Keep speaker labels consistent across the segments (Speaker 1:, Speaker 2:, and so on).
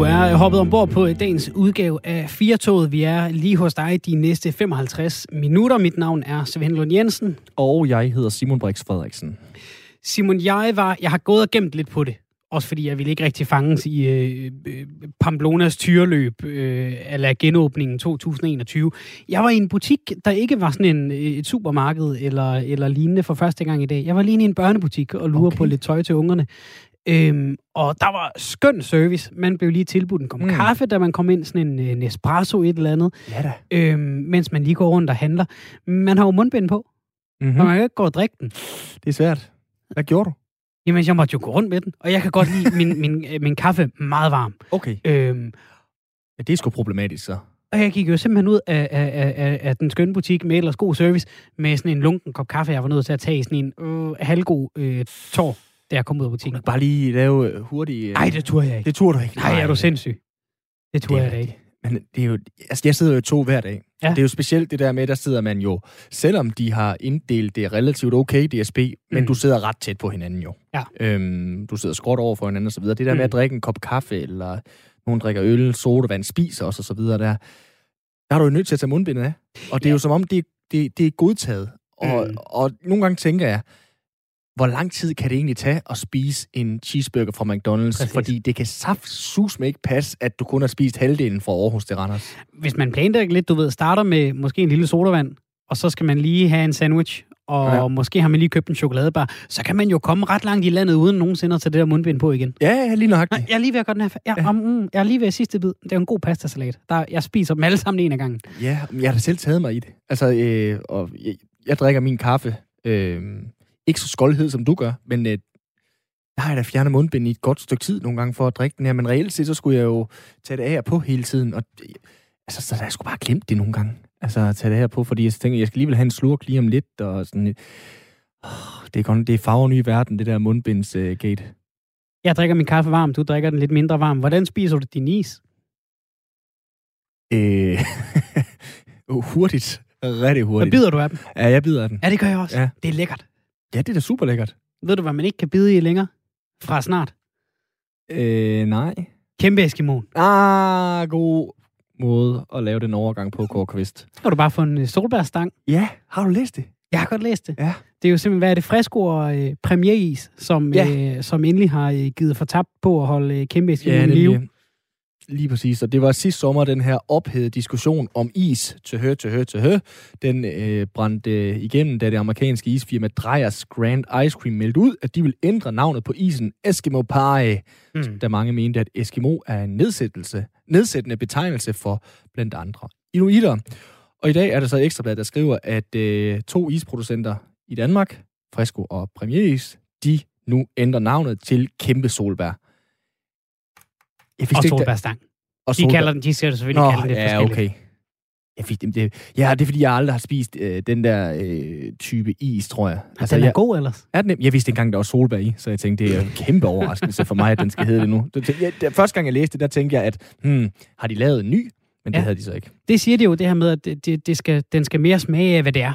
Speaker 1: Du er hoppet ombord på dagens udgave af Firtoget. Vi er lige hos dig de næste 55 minutter. Mit navn er Svend Lund Jensen.
Speaker 2: Og jeg hedder Simon Brix Frederiksen.
Speaker 1: Simon, jeg var, jeg har gået og gemt lidt på det. Også fordi jeg ville ikke rigtig fanges i øh, øh, Pamblonas tyreløb øh, eller genåbningen 2021. Jeg var i en butik, der ikke var sådan en, et supermarked eller, eller lignende for første gang i dag. Jeg var lige i en børnebutik og lurer okay. på lidt tøj til ungerne. Øhm, og der var skøn service. Man blev lige tilbudt en kop mm. kaffe, da man kom ind, sådan en, en espresso et eller andet.
Speaker 2: Ja da.
Speaker 1: Øhm, mens man lige går rundt og handler. Man har jo mundbind på, mm-hmm. og man kan ikke gå og drikke den.
Speaker 2: Det er svært. Hvad gjorde du?
Speaker 1: Jamen, jeg måtte jo gå rundt med den, og jeg kan godt lide min, min, øh, min kaffe meget varm.
Speaker 2: Okay.
Speaker 1: Øhm,
Speaker 2: ja, det er sgu problematisk, så.
Speaker 1: Og jeg gik jo simpelthen ud af, af, af, af den skønne butik med ellers god service, med sådan en lunken kop kaffe, jeg var nødt til at tage i sådan en øh, halvgod øh, tår da jeg kom ud af butikken.
Speaker 2: Bare lige lave øh, hurtigt...
Speaker 1: Nej, det turde jeg ikke.
Speaker 2: Det turde du ikke?
Speaker 1: Nej, er du sindssyg? Det turde jeg da ikke.
Speaker 2: Men det er jo, altså jeg sidder jo to hver dag. Ja. Det er jo specielt det der med, der sidder man jo, selvom de har inddelt det relativt okay DSP, mm. men du sidder ret tæt på hinanden jo.
Speaker 1: Ja.
Speaker 2: Øhm, du sidder skråt over for hinanden og så videre. Det der mm. med at drikke en kop kaffe, eller nogen drikker øl, sodavand, spiser også og så videre der, der er du jo nødt til at tage mundbindet af. Og det er ja. jo som om, det, det, det er godtaget. Og, mm. og nogle gange tænker jeg, hvor lang tid kan det egentlig tage at spise en cheeseburger fra McDonald's? Præcis. Fordi det kan saft sus med ikke passe, at du kun har spist halvdelen fra Aarhus til Randers.
Speaker 1: Hvis man planlægger lidt, du ved, starter med måske en lille sodavand, og så skal man lige have en sandwich, og ja. måske har man lige købt en chokoladebar, så kan man jo komme ret langt i landet, uden nogensinde at tage det der mundbind på igen.
Speaker 2: Ja, ja lige nok.
Speaker 1: Jeg er lige ved at gøre den her. Jeg, ja. um, jeg er lige ved sidste bid. Det er en god pastasalat. Der, jeg spiser dem alle sammen en af gangen.
Speaker 2: Ja, jeg har da selv taget mig i det. Altså, øh, og jeg, jeg drikker min kaffe øh, ikke så skoldhed, som du gør, men øh, der har jeg da fjernet mundbind i et godt stykke tid nogle gange for at drikke den her, men reelt set, så skulle jeg jo tage det af på hele tiden, og altså, så jeg skulle bare glemt det nogle gange, altså at tage det her på, fordi jeg tænker, jeg skal alligevel have en slurk lige om lidt, og sådan, øh, det er godt, det er farver ny verden, det der mundbindsgate. Øh,
Speaker 1: jeg drikker min kaffe varm, du drikker den lidt mindre varm. Hvordan spiser du din is?
Speaker 2: Øh, hurtigt. Rigtig hurtigt.
Speaker 1: Hvad bider du af dem?
Speaker 2: Ja, jeg bider af den.
Speaker 1: Ja, det gør jeg også. Ja. Det er lækkert.
Speaker 2: Ja, det er da super lækkert.
Speaker 1: Ved du, hvad man ikke kan bide i længere? Fra snart?
Speaker 2: Øh, nej.
Speaker 1: Kæmpe Eskimo.
Speaker 2: Ah, god måde at lave den overgang på, Kåre Kvist.
Speaker 1: Har du bare få en solbærstang.
Speaker 2: Ja, har du læst det?
Speaker 1: Jeg har godt læst det.
Speaker 2: Ja.
Speaker 1: Det er jo simpelthen, hvad er det, frisko og øh, premieris, som, ja. øh, som endelig har øh, givet for tabt på at holde øh, kæmpe Eskimo ja, i live.
Speaker 2: Lige præcis, og det var sidste sommer, den her ophedede diskussion om is til hø, til hø, til hø. Den øh, brændte øh, igennem, da det amerikanske isfirma Dreyers Grand Ice Cream meldte ud, at de vil ændre navnet på isen Eskimo Pie, mm. da mange mente, at Eskimo er en nedsættelse, nedsættende betegnelse for blandt andre inuitter. Og i dag er der så ekstrablad, der skriver, at øh, to isproducenter i Danmark, Fresco og Premieris, de nu ændrer navnet til Kæmpe Solbær.
Speaker 1: Jeg og solbærstang. Og de, kalder den, de skal selvfølgelig Nå, kalde det
Speaker 2: ja, okay. Jeg fik det, det, ja, det er fordi, jeg aldrig har spist øh, den der øh, type is, tror jeg.
Speaker 1: Altså, den er
Speaker 2: jeg,
Speaker 1: god ellers?
Speaker 2: Er den, jeg vidste engang, der var solbær i, så jeg tænkte, det er en kæmpe overraskelse for mig, at den skal hedde det nu. Jeg, der, første gang, jeg læste det, der tænkte jeg, at hmm, har de lavet en ny? Men det ja. havde de så ikke.
Speaker 1: Det siger de jo, det her med, at det, det, det skal, den skal mere smage af, hvad det er.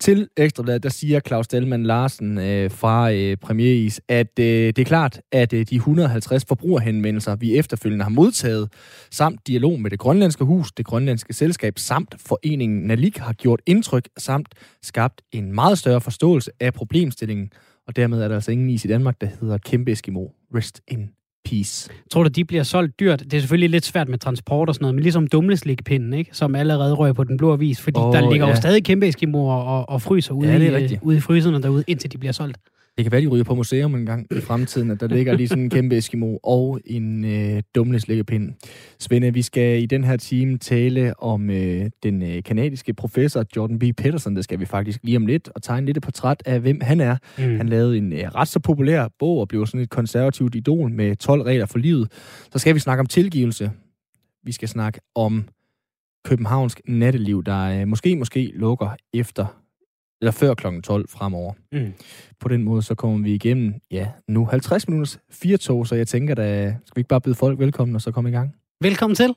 Speaker 2: Til Ekstrabladet, der siger Claus Delman Larsen øh, fra øh, Premieris, at øh, det er klart, at øh, de 150 forbrugerhenvendelser, vi efterfølgende har modtaget, samt dialog med det grønlandske hus, det grønlandske selskab, samt foreningen Nalik har gjort indtryk, samt skabt en meget større forståelse af problemstillingen. Og dermed er der altså ingen is i Danmark, der hedder Kæmpe Eskimo. Rest in peace.
Speaker 1: Tror du, de bliver solgt dyrt? Det er selvfølgelig lidt svært med transport og sådan noget, men ligesom dumleslikpinden, ikke? som allerede rører på den blå avis, fordi oh, der ligger ja. jo stadig kæmpe eskimoer og, og fryser ude, ja, i, ude i fryserne derude, indtil de bliver solgt.
Speaker 2: Det kan være, de ryger på museum en gang i fremtiden, at der ligger lige sådan en kæmpe Eskimo og en øh, dumleslikkepind. Svende, vi skal i den her time tale om øh, den øh, kanadiske professor Jordan B. Peterson. Det skal vi faktisk lige om lidt, og tegne lidt et portræt af, hvem han er. Mm. Han lavede en øh, ret så populær bog og blev sådan et konservativt idol med 12 regler for livet. Så skal vi snakke om tilgivelse. Vi skal snakke om københavnsk natteliv, der øh, måske, måske lukker efter eller før kl. 12 fremover. Mm. På den måde, så kommer vi igennem, ja, nu 50 minutters fire tog, så jeg tænker da, skal vi ikke bare byde folk velkommen, og så komme i gang?
Speaker 1: Velkommen til.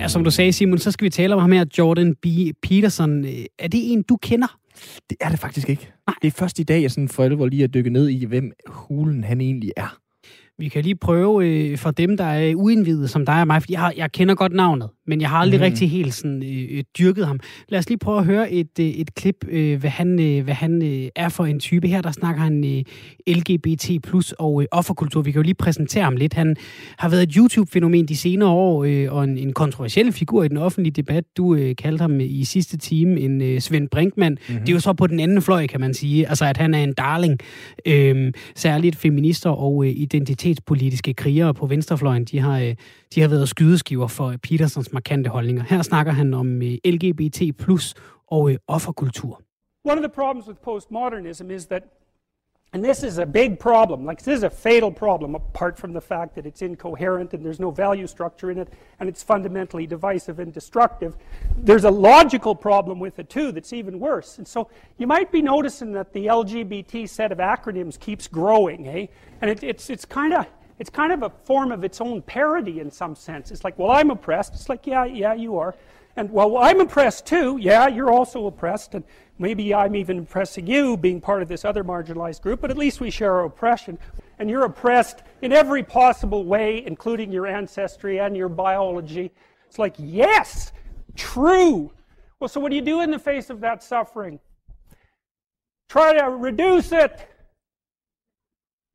Speaker 1: Ja, som du sagde, Simon, så skal vi tale om ham her, Jordan B. Peterson. Er det en, du kender?
Speaker 2: Det er det faktisk ikke. Nej. Det er først i dag, jeg sådan for alvor lige at dykke ned i, hvem hulen han egentlig er.
Speaker 1: Vi kan lige prøve øh, for dem, der er uindvidet som dig og mig, for jeg, har, jeg kender godt navnet, men jeg har aldrig mm. rigtig helt sådan, øh, øh, dyrket ham. Lad os lige prøve at høre et, øh, et klip, øh, hvad han, øh, hvad han øh, er for en type. Her der snakker han øh, LGBT og øh, offerkultur. Vi kan jo lige præsentere ham lidt. Han har været et YouTube-fænomen de senere år, øh, og en, en kontroversiel figur i den offentlige debat. Du øh, kaldte ham i sidste time en øh, Svend Brinkmann. Mm-hmm. Det er jo så på den anden fløj, kan man sige. Altså, at han er en darling. Øh, særligt feminister og øh, identitetspolitiske krigere på venstrefløjen, de har, øh, de har været skydeskiver for Petersons markante holdninger. Her snakker han om øh, LGBT plus og øh, offerkultur.
Speaker 3: One of the problems with postmodernism is that And this is a big problem. Like, this is a fatal problem, apart from the fact that it's incoherent and there's no value structure in it, and it's fundamentally divisive and destructive. There's a logical problem with it, too, that's even worse. And so you might be noticing that the LGBT set of acronyms keeps growing, eh? And it, it's, it's kind of it's kind of a form of its own parody in some sense. It's like, well, I'm oppressed. It's like, yeah, yeah, you are. And well, I'm oppressed too. Yeah, you're also oppressed. And maybe I'm even oppressing you being part of this other marginalized group, but at least we share our oppression. And you're oppressed in every possible way, including your ancestry and your biology. It's like, yes, true. Well, so what do you do in the face of that suffering? Try to reduce it.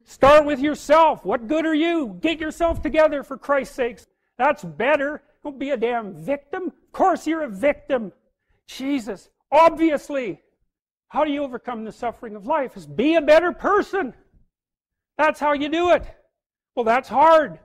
Speaker 3: Start with yourself. What good are you? Get yourself together for Christ's sakes. That's better. Don't be a damn victim. Of course you're a victim. Jesus, obviously. How do you overcome the suffering of life? Is be a better person. That's how you do it. Well, that's hard.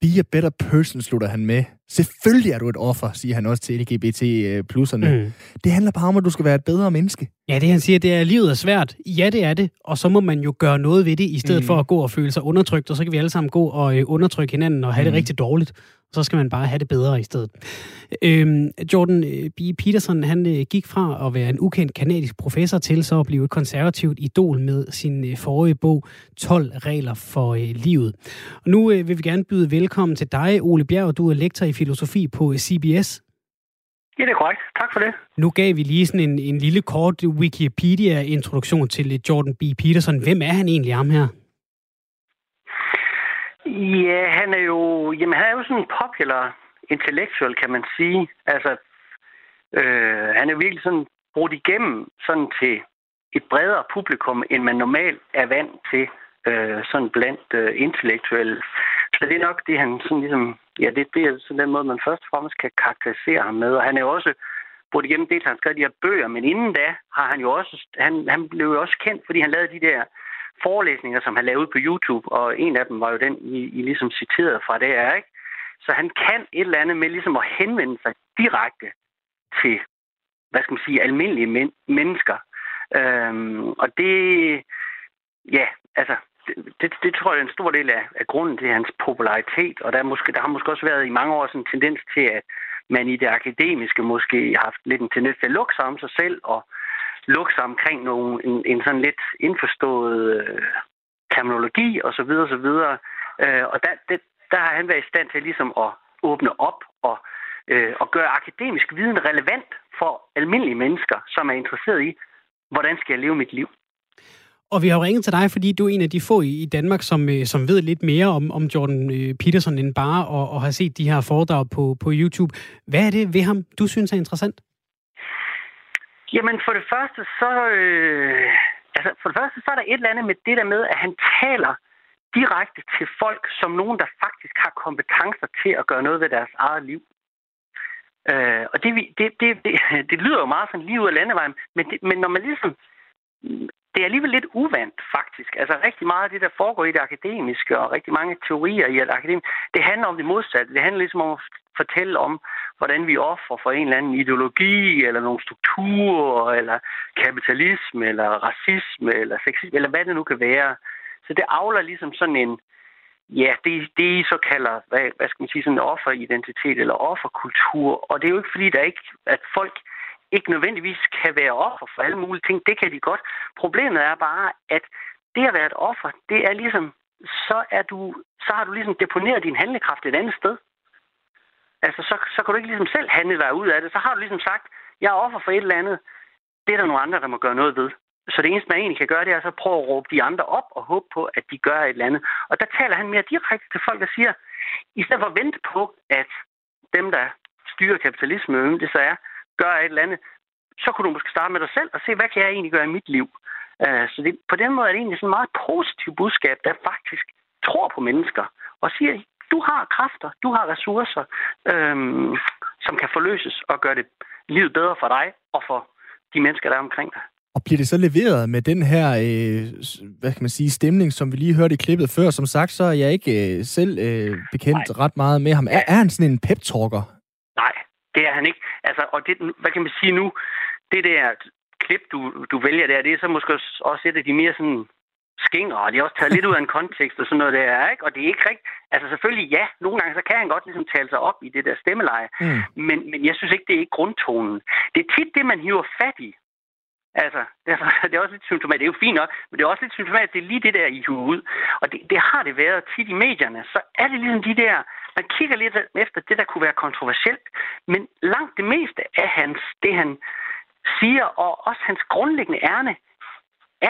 Speaker 2: Be a better person, slutter han med. Selvfølgelig er du et offer, siger han også til LGBT-plusserne. Øh, mm. Det handler bare om, at du skal være et bedre menneske.
Speaker 1: Ja, det han siger, det er, at livet er svært. Ja, det er det. Og så må man jo gøre noget ved det, i stedet mm. for at gå og føle sig undertrykt. Og så kan vi alle sammen gå og øh, undertrykke hinanden og have mm. det rigtig dårligt så skal man bare have det bedre i stedet. Øhm, Jordan øh, B. Peterson, han øh, gik fra at være en ukendt kanadisk professor til så at blive et konservativt idol med sin øh, forrige bog 12 regler for øh, livet. Og nu øh, vil vi gerne byde velkommen til dig, Ole Bjerg. Du er lektor i filosofi på CBS.
Speaker 4: Ja, det er korrekt. Tak for det.
Speaker 1: Nu gav vi lige sådan en, en lille kort Wikipedia-introduktion til Jordan B. Peterson. Hvem er han egentlig, ham her?
Speaker 4: Ja, han er jo, jamen, han er jo sådan en popular intellektuel, kan man sige. Altså, øh, han er virkelig sådan brugt igennem sådan til et bredere publikum, end man normalt er vant til øh, sådan blandt øh, intellektuelle. Så det er nok det, han sådan ligesom, ja, det, det er sådan den måde, man først og fremmest kan karakterisere ham med. Og han er jo også brugt igennem det, han skrev de her bøger, men inden da har han jo også, han, han blev jo også kendt, fordi han lavede de der forelæsninger, som han lavede på YouTube, og en af dem var jo den, I, I ligesom citerede fra det er, ikke? Så han kan et eller andet med ligesom at henvende sig direkte til, hvad skal man sige, almindelige men- mennesker. Øhm, og det, ja, altså, det, det tror jeg er en stor del af, af grunden til hans popularitet, og der, er måske, der har måske også været i mange år sådan en tendens til, at man i det akademiske måske har haft lidt en tendens til at lukke sig om sig selv og lukke sig omkring nogle, en, en sådan lidt indforstået øh, terminologi og så videre, så videre. Øh, og der, det, der har han været i stand til ligesom at åbne op og, øh, og gøre akademisk viden relevant for almindelige mennesker, som er interesseret i, hvordan skal jeg leve mit liv.
Speaker 1: Og vi har jo ringet til dig, fordi du er en af de få i Danmark, som, øh, som ved lidt mere om, om Jordan øh, Peterson end bare og, at have set de her foredrag på, på YouTube. Hvad er det ved ham, du synes er interessant?
Speaker 4: Jamen for det første, så, øh, altså for det første, så er der et eller andet med det der med, at han taler direkte til folk som nogen, der faktisk har kompetencer til at gøre noget ved deres eget liv. Øh, og det, det, det, det, det lyder jo meget sådan lige ud af landevejen, men, det, men når man ligesom det er alligevel lidt uvandt, faktisk. Altså rigtig meget af det, der foregår i det akademiske, og rigtig mange teorier i det akademiske, det handler om det modsatte. Det handler ligesom om at fortælle om, hvordan vi offrer for en eller anden ideologi, eller nogle strukturer, eller kapitalisme, eller racisme, eller sexisme, eller hvad det nu kan være. Så det afler ligesom sådan en, ja, det, det I så kalder, hvad, hvad skal man sige, sådan en offeridentitet, eller offerkultur. Og det er jo ikke fordi, der ikke, at folk ikke nødvendigvis kan være offer for alle mulige ting. Det kan de godt. Problemet er bare, at det at være et offer, det er ligesom, så, er du, så har du ligesom deponeret din handlekraft et andet sted. Altså, så, så kan du ikke ligesom selv handle dig ud af det. Så har du ligesom sagt, jeg er offer for et eller andet. Det er der nogle andre, der må gøre noget ved. Så det eneste, man egentlig kan gøre, det er så at prøve at råbe de andre op og håbe på, at de gør et eller andet. Og der taler han mere direkte til folk, der siger, i stedet for at vente på, at dem, der styrer kapitalismen, det så er, gør et eller andet, så kunne du måske starte med dig selv og se, hvad kan jeg egentlig gøre i mit liv? Uh, så det, på den måde er det egentlig sådan et meget positivt budskab, der faktisk tror på mennesker og siger, du har kræfter, du har ressourcer, øhm, som kan forløses og gøre det livet bedre for dig og for de mennesker, der er omkring dig.
Speaker 2: Og bliver det så leveret med den her, øh, hvad kan man sige, stemning, som vi lige hørte i klippet før? Som sagt, så er jeg ikke øh, selv øh, bekendt Nej. ret meget med ham. Er, er han sådan en pep-talker?
Speaker 4: Det er han ikke. Altså, og det, hvad kan man sige nu? Det der klip, du, du vælger der, det er så måske også et af de mere sådan skinger, og de har også taget lidt ud af en kontekst og sådan noget der, ikke? Og det er ikke rigtigt. Altså selvfølgelig ja, nogle gange så kan han godt ligesom tale sig op i det der stemmeleje, mm. men, men jeg synes ikke, det er ikke grundtonen. Det er tit det, man hiver fat i. Altså, det er, det er også lidt symptomatisk. Det er jo fint nok, men det er også lidt symptomatisk. Det er lige det der, I hiver ud. Og det, det har det været tit i medierne. Så er det ligesom de der... Man kigger lidt efter det, der kunne være kontroversielt. Men langt det meste af hans, det, han siger, og også hans grundlæggende ærne,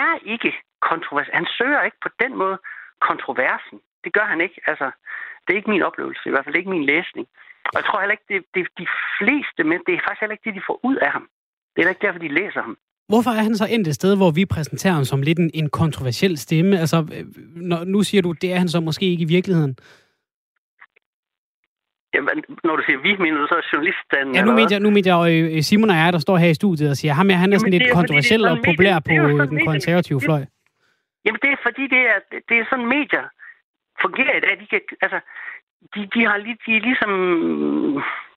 Speaker 4: er ikke kontrovers. Han søger ikke på den måde kontroversen. Det gør han ikke. Altså, det er ikke min oplevelse, i hvert fald ikke min læsning. Og jeg tror heller ikke, det, det de fleste, men det er faktisk heller ikke det, de får ud af ham. Det er heller ikke derfor, de læser ham.
Speaker 1: Hvorfor er han så endt et sted, hvor vi præsenterer ham som lidt en, en kontroversiel stemme? Altså, øh, når, nu siger du, det er han så måske ikke i virkeligheden.
Speaker 4: Jamen, når du siger vi, mener du så journalisten?
Speaker 1: Ja, nu mener jeg, nu mener jeg øh, Simon og jeg, der står her i studiet og siger, ham er, han er sådan lidt kontroversiel og populær på den konservative fløj.
Speaker 4: Jamen, det er fordi, det er, det er sådan, medier fungerer i dag. De, kan, altså, de, de, har lige, de er ligesom...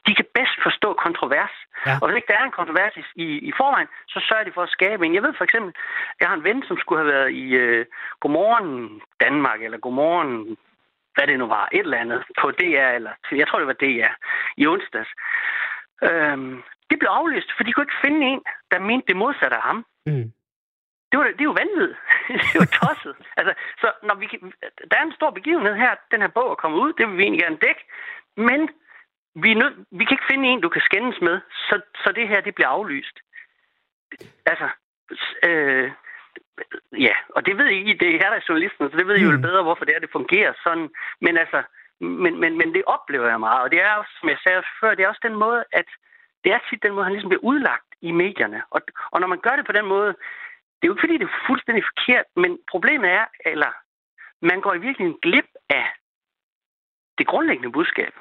Speaker 4: De kan bedst forstå kontrovers. Ja. Og hvis ikke der er en kontrovers i, i forvejen, så sørger de for at skabe en. Jeg ved for eksempel, jeg har en ven, som skulle have været i uh, Godmorgen Danmark, eller Godmorgen hvad det nu var, et eller andet på DR, eller jeg tror, det var DR, i onsdags. Øhm, det blev aflyst, for de kunne ikke finde en, der mente det modsatte af ham. Mm. Det, var, det er jo vanvittigt. det er jo tosset. altså, så når vi, der er en stor begivenhed her, den her bog er kommet ud, det vil vi egentlig gerne dække, men vi, nød, vi kan ikke finde en, du kan skændes med, så, så det her, det bliver aflyst. Altså, øh, ja, og det ved I, det er der journalisten, så det ved I jo mm. bedre, hvorfor det er, det fungerer sådan. Men altså, men, men, men det oplever jeg meget, og det er også, som jeg sagde før, det er også den måde, at det er tit den måde, han ligesom bliver udlagt i medierne. Og, og når man gør det på den måde, det er jo ikke fordi, det er fuldstændig forkert, men problemet er, eller man går i virkeligheden glip af det grundlæggende budskab.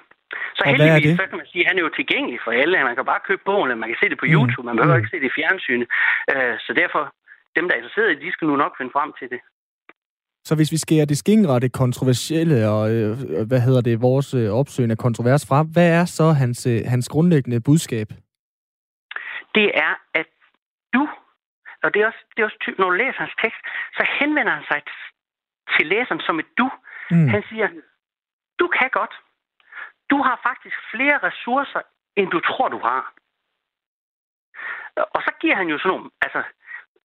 Speaker 4: Så og heldigvis, så kan man sige, at han er jo tilgængelig for alle. Man kan bare købe bogen, man kan se det på mm. YouTube, man behøver mm. ikke se det i fjernsynet. Uh, så derfor dem, der er interesseret i de skal nu nok finde frem til det.
Speaker 2: Så hvis vi skærer det skingrette kontroversielle og, øh, hvad hedder det, vores øh, opsøgende kontrovers fra, hvad er så hans, øh, hans grundlæggende budskab?
Speaker 4: Det er, at du, og det er også, det er også typ, når du læser hans tekst, så henvender han sig til læseren som et du. Mm. Han siger, du kan godt. Du har faktisk flere ressourcer, end du tror, du har. Og så giver han jo sådan nogle, altså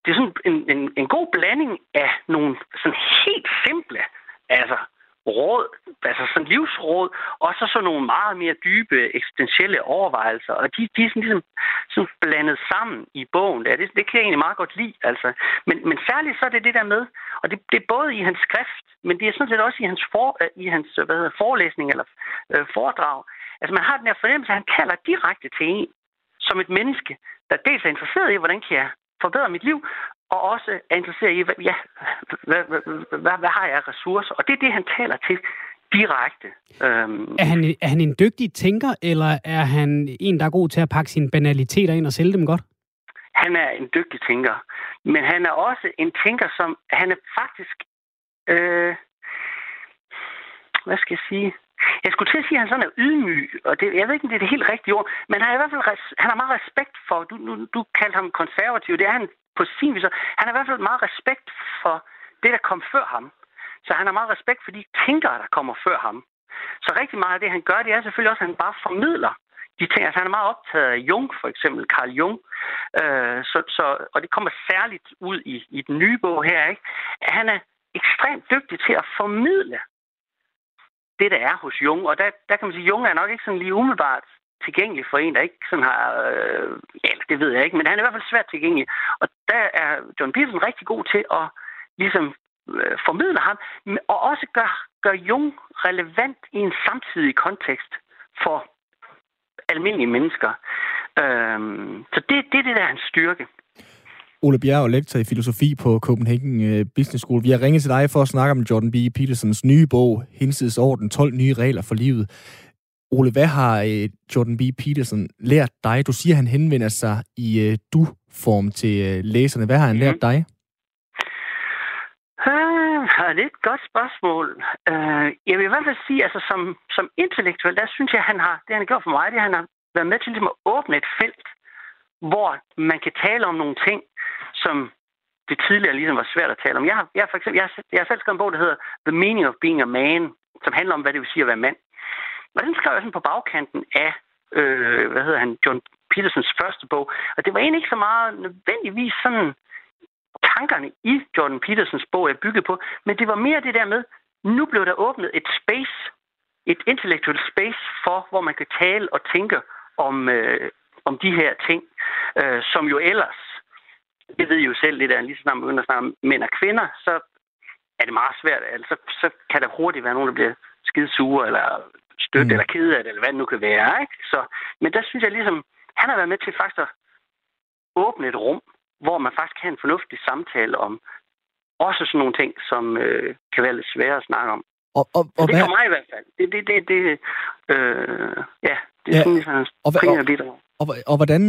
Speaker 4: det er sådan en, en, en god blanding af nogle sådan helt simple altså, råd, altså sådan livsråd, og så sådan nogle meget mere dybe eksistentielle overvejelser. Og de, de er sådan ligesom sådan blandet sammen i bogen. Der. Det, det kan jeg egentlig meget godt lide. Altså. Men, men særligt så er det det der med, og det, det er både i hans skrift, men det er sådan set også i hans, for, øh, i hans hvad hedder, forelæsning eller øh, foredrag. Altså man har den her fornemmelse, at han taler direkte til en, som et menneske, der dels er interesseret i, hvordan kan jeg forbedre mit liv, og også er interesseret i, hvad, ja, hvad, hvad, hvad, hvad har jeg af ressourcer? Og det er det, han taler til direkte.
Speaker 1: Øhm. Er, han, er han en dygtig tænker, eller er han en, der er god til at pakke sine banaliteter ind og sælge dem godt?
Speaker 4: Han er en dygtig tænker, men han er også en tænker, som han er faktisk... Øh, hvad skal jeg sige? Jeg skulle til at sige, at han sådan er ydmyg, og det, jeg ved ikke, om det er det helt rigtige ord, men han har i hvert fald han har meget respekt for, du, du, du kaldte ham konservativ, det er han på sin vis. Han har i hvert fald meget respekt for det, der kom før ham. Så han har meget respekt for de tænkere, der kommer før ham. Så rigtig meget af det, han gør, det er selvfølgelig også, at han bare formidler de ting. Altså, han er meget optaget af Jung, for eksempel Carl Jung. Øh, så, så, og det kommer særligt ud i, i den nye bog her. Ikke? Han er ekstremt dygtig til at formidle det, der er hos Jung. Og der, der kan man sige, at Jung er nok ikke sådan lige umiddelbart tilgængelig for en, der ikke sådan har... Øh, ja, det ved jeg ikke, men han er i hvert fald svært tilgængelig. Og der er John Peterson rigtig god til at ligesom øh, formidle ham, og også gør, gør Jung relevant i en samtidig kontekst for almindelige mennesker. Øh, så det, det er det, der er hans styrke.
Speaker 2: Ole Bjerg, lektor i filosofi på Copenhagen øh, Business School. Vi har ringet til dig for at snakke om Jordan B. Petersons nye bog, Hinsides Orden, 12 nye regler for livet. Ole, hvad har øh, Jordan B. Peterson lært dig? Du siger, at han henvender sig i øh, du-form til læserne. Hvad har han mm. lært dig?
Speaker 4: Uh, det er et godt spørgsmål. Uh, jeg vil i hvert fald sige, altså som, som intellektuel, der synes jeg, at han har, det han har gjort for mig, det han har været med til ligesom at åbne et felt, hvor man kan tale om nogle ting, som det tidligere ligesom var svært at tale om. Jeg har, jeg har for eksempel, jeg har, jeg har selv skrevet en bog, der hedder The Meaning of Being a Man, som handler om, hvad det vil sige at være mand. Og den skrev jeg sådan på bagkanten af, øh, hvad hedder han, John Petersons første bog. Og det var egentlig ikke så meget nødvendigvis sådan tankerne i Jordan Petersons bog er bygget på, men det var mere det der med, nu blev der åbnet et space, et intellektuelt space for, hvor man kan tale og tænke om, øh, om de her ting, øh, som jo ellers det ved I jo selv lidt af, lige så snart man begynder at snakke om mænd og kvinder, så er det meget svært. Altså, så kan der hurtigt være nogen, der bliver skide sure, eller støtte, mm. eller kede af det, eller hvad det nu kan være. Ikke? Så, men der synes jeg ligesom, han har været med til faktisk at åbne et rum, hvor man faktisk kan have en fornuftig samtale om også sådan nogle ting, som øh, kan være lidt svære at snakke om. Og, og, og det er for mig i hvert fald. Det, det, det, det øh, ja, det er ja, sådan, ligesom primære bidrag.
Speaker 2: Og, og, og hvordan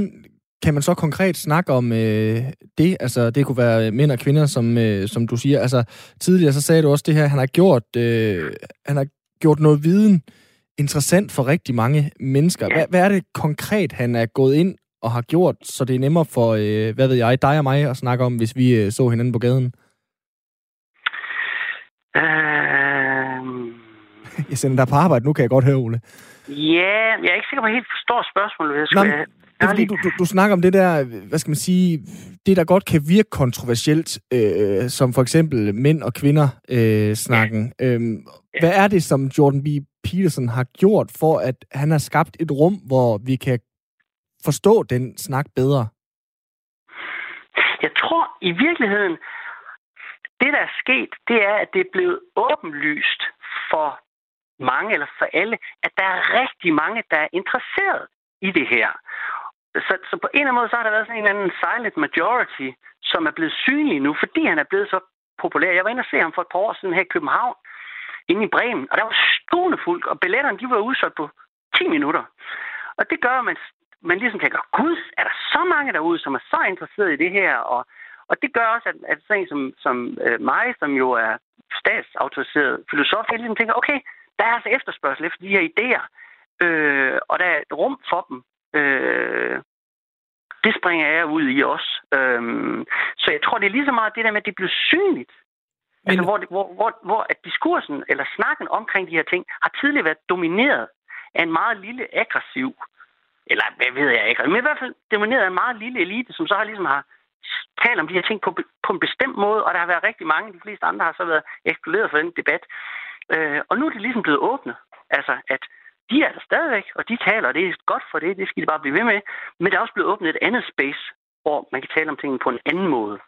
Speaker 2: kan man så konkret snakke om øh, det? Altså, det kunne være mænd og kvinder, som, øh, som du siger. Altså, tidligere så sagde du også det her, han har gjort, øh, han har gjort noget viden interessant for rigtig mange mennesker. Hvad, hvad er det konkret, han er gået ind og har gjort, så det er nemmere for, øh, hvad ved jeg, dig og mig at snakke om, hvis vi øh, så hinanden på gaden? Um... Jeg sender dig på arbejde nu, kan jeg godt høre, Ole.
Speaker 4: Ja, jeg er ikke sikker på, at jeg helt forstår spørgsmålet. Jeg skulle, Nå,
Speaker 2: det er fordi, du, du, du snakker om det der, hvad skal man sige, det der godt kan virke kontroversielt, øh, som for eksempel mænd og kvinder øh, snakken. Ja. Øhm, ja. Hvad er det, som Jordan B. Peterson har gjort for, at han har skabt et rum, hvor vi kan forstå den snak bedre?
Speaker 4: Jeg tror i virkeligheden, det der er sket, det er, at det er blevet åbenlyst for mange eller for alle, at der er rigtig mange, der er interesseret i det her så, så på en eller anden måde, så har der været sådan en eller anden silent majority, som er blevet synlig nu, fordi han er blevet så populær. Jeg var inde og se ham for et par år siden her i København, inde i Bremen, og der var stående fuldt, og billetterne de var udsolgt på 10 minutter. Og det gør, at man, man ligesom tænker, gud, er der så mange derude, som er så interesseret i det her? Og, og det gør også, at, at sådan en som, som øh, mig, som jo er statsautoriseret filosof, jeg ligesom tænker, okay, der er altså efterspørgsel efter de her idéer, øh, og der er et rum for dem. Øh, det springer jeg ud i også. Øhm, så jeg tror, det er lige så meget det der med, at det bliver synligt. Men... Altså, hvor, hvor, hvor, hvor at diskursen eller snakken omkring de her ting har tidligere været domineret af en meget lille aggressiv, eller hvad ved jeg ikke, men i hvert fald domineret af en meget lille elite, som så har ligesom har talt om de her ting på, på en bestemt måde, og der har været rigtig mange, de fleste andre har så været ekskluderet for den debat. Øh, og nu er det ligesom blevet åbnet. Altså, at de er der stadigvæk, og de taler, og det er godt for det, det skal de bare blive ved med. Men der er også blevet åbnet et andet space, hvor man kan tale om tingene på en anden måde.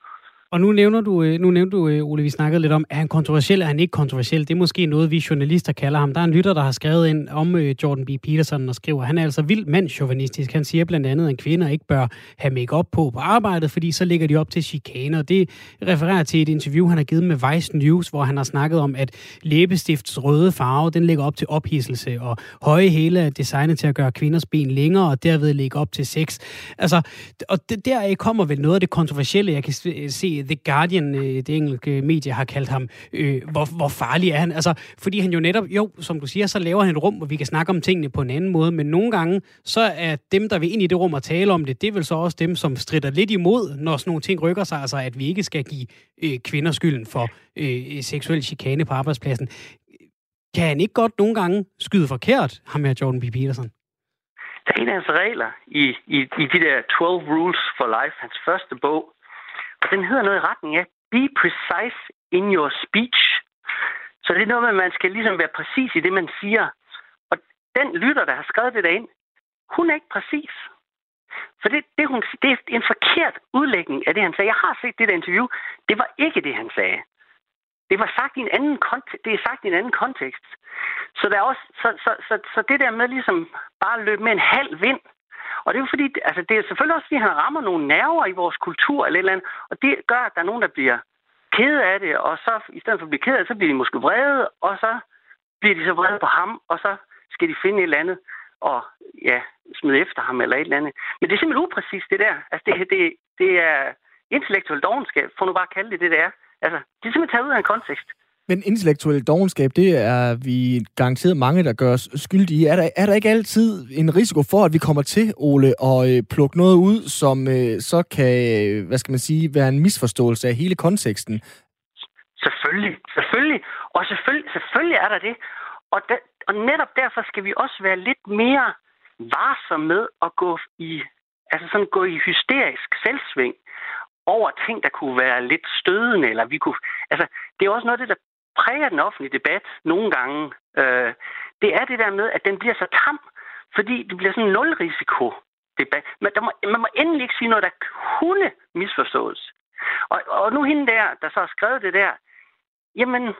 Speaker 1: Og nu nævner du, øh, nu nævner du, øh, Ole, vi snakkede lidt om, er han kontroversiel, er han ikke kontroversiel? Det er måske noget, vi journalister kalder ham. Der er en lytter, der har skrevet ind om øh, Jordan B. Peterson og skriver, han er altså vildt mandsjovinistisk. Han siger blandt andet, at kvinder ikke bør have make på på arbejdet, fordi så ligger de op til chikaner. Det refererer til et interview, han har givet med Vice News, hvor han har snakket om, at læbestifts røde farve, den ligger op til ophidselse, og høje hæle er designet til at gøre kvinders ben længere, og derved ligge op til sex. Altså, og der kommer vel noget af det kontroversielle, jeg kan se The Guardian, øh, det engelske medie, har kaldt ham, øh, hvor, hvor farlig er han? Altså, fordi han jo netop, jo, som du siger, så laver han et rum, hvor vi kan snakke om tingene på en anden måde, men nogle gange, så er dem, der vil ind i det rum og tale om det, det er vel så også dem, som strider lidt imod, når sådan nogle ting rykker sig, altså at vi ikke skal give øh, kvinder skylden for øh, øh seksuel chikane på arbejdspladsen. Kan han ikke godt nogle gange skyde forkert, ham her Jordan B. Peterson?
Speaker 4: Der er en af hans regler i, i, i de der 12 Rules for Life, hans første bog, og den hedder noget i retning af, be precise in your speech. Så det er noget med, at man skal ligesom være præcis i det, man siger. Og den lytter, der har skrevet det derind, hun er ikke præcis. For det, det, hun, det er en forkert udlægning af det, han sagde. Jeg har set det der interview. Det var ikke det, han sagde. Det var sagt i en anden kontekst. Det er sagt i en anden kontekst. Så, der er også, så, så, så, så det der med ligesom bare at løbe med en halv vind, og det er jo fordi, altså det er selvfølgelig også, fordi han rammer nogle nerver i vores kultur eller et eller andet, og det gør, at der er nogen, der bliver ked af det, og så i stedet for at blive ked af det, så bliver de måske vrede, og så bliver de så vrede på ham, og så skal de finde et eller andet og ja, smide efter ham eller et eller andet. Men det er simpelthen upræcist, det der. Altså det, det, det er intellektuel dogenskab, for nu bare at kalde det det, det er. Altså, det er simpelthen taget ud af en kontekst.
Speaker 2: Men intellektuel dogenskab, det er vi garanteret mange, der gør os skyldige. Er der, er der ikke altid en risiko for, at vi kommer til, Ole, og øh, plukke noget ud, som øh, så kan, øh, hvad skal man sige, være en misforståelse af hele konteksten?
Speaker 4: Selvfølgelig, selvfølgelig. Og selvfølgelig, selvfølgelig er der det. Og, da, og netop derfor skal vi også være lidt mere varsomme med at gå i, altså sådan gå i hysterisk selvsving over ting, der kunne være lidt stødende, eller vi kunne... Altså, det er også noget af det, der præger den offentlige debat nogle gange. Øh, det er det der med, at den bliver så tam, fordi det bliver sådan en nulrisiko debat. Men der må, man må endelig ikke sige noget, der kunne misforstås. Og, og nu hende der, der så har skrevet det der, jamen,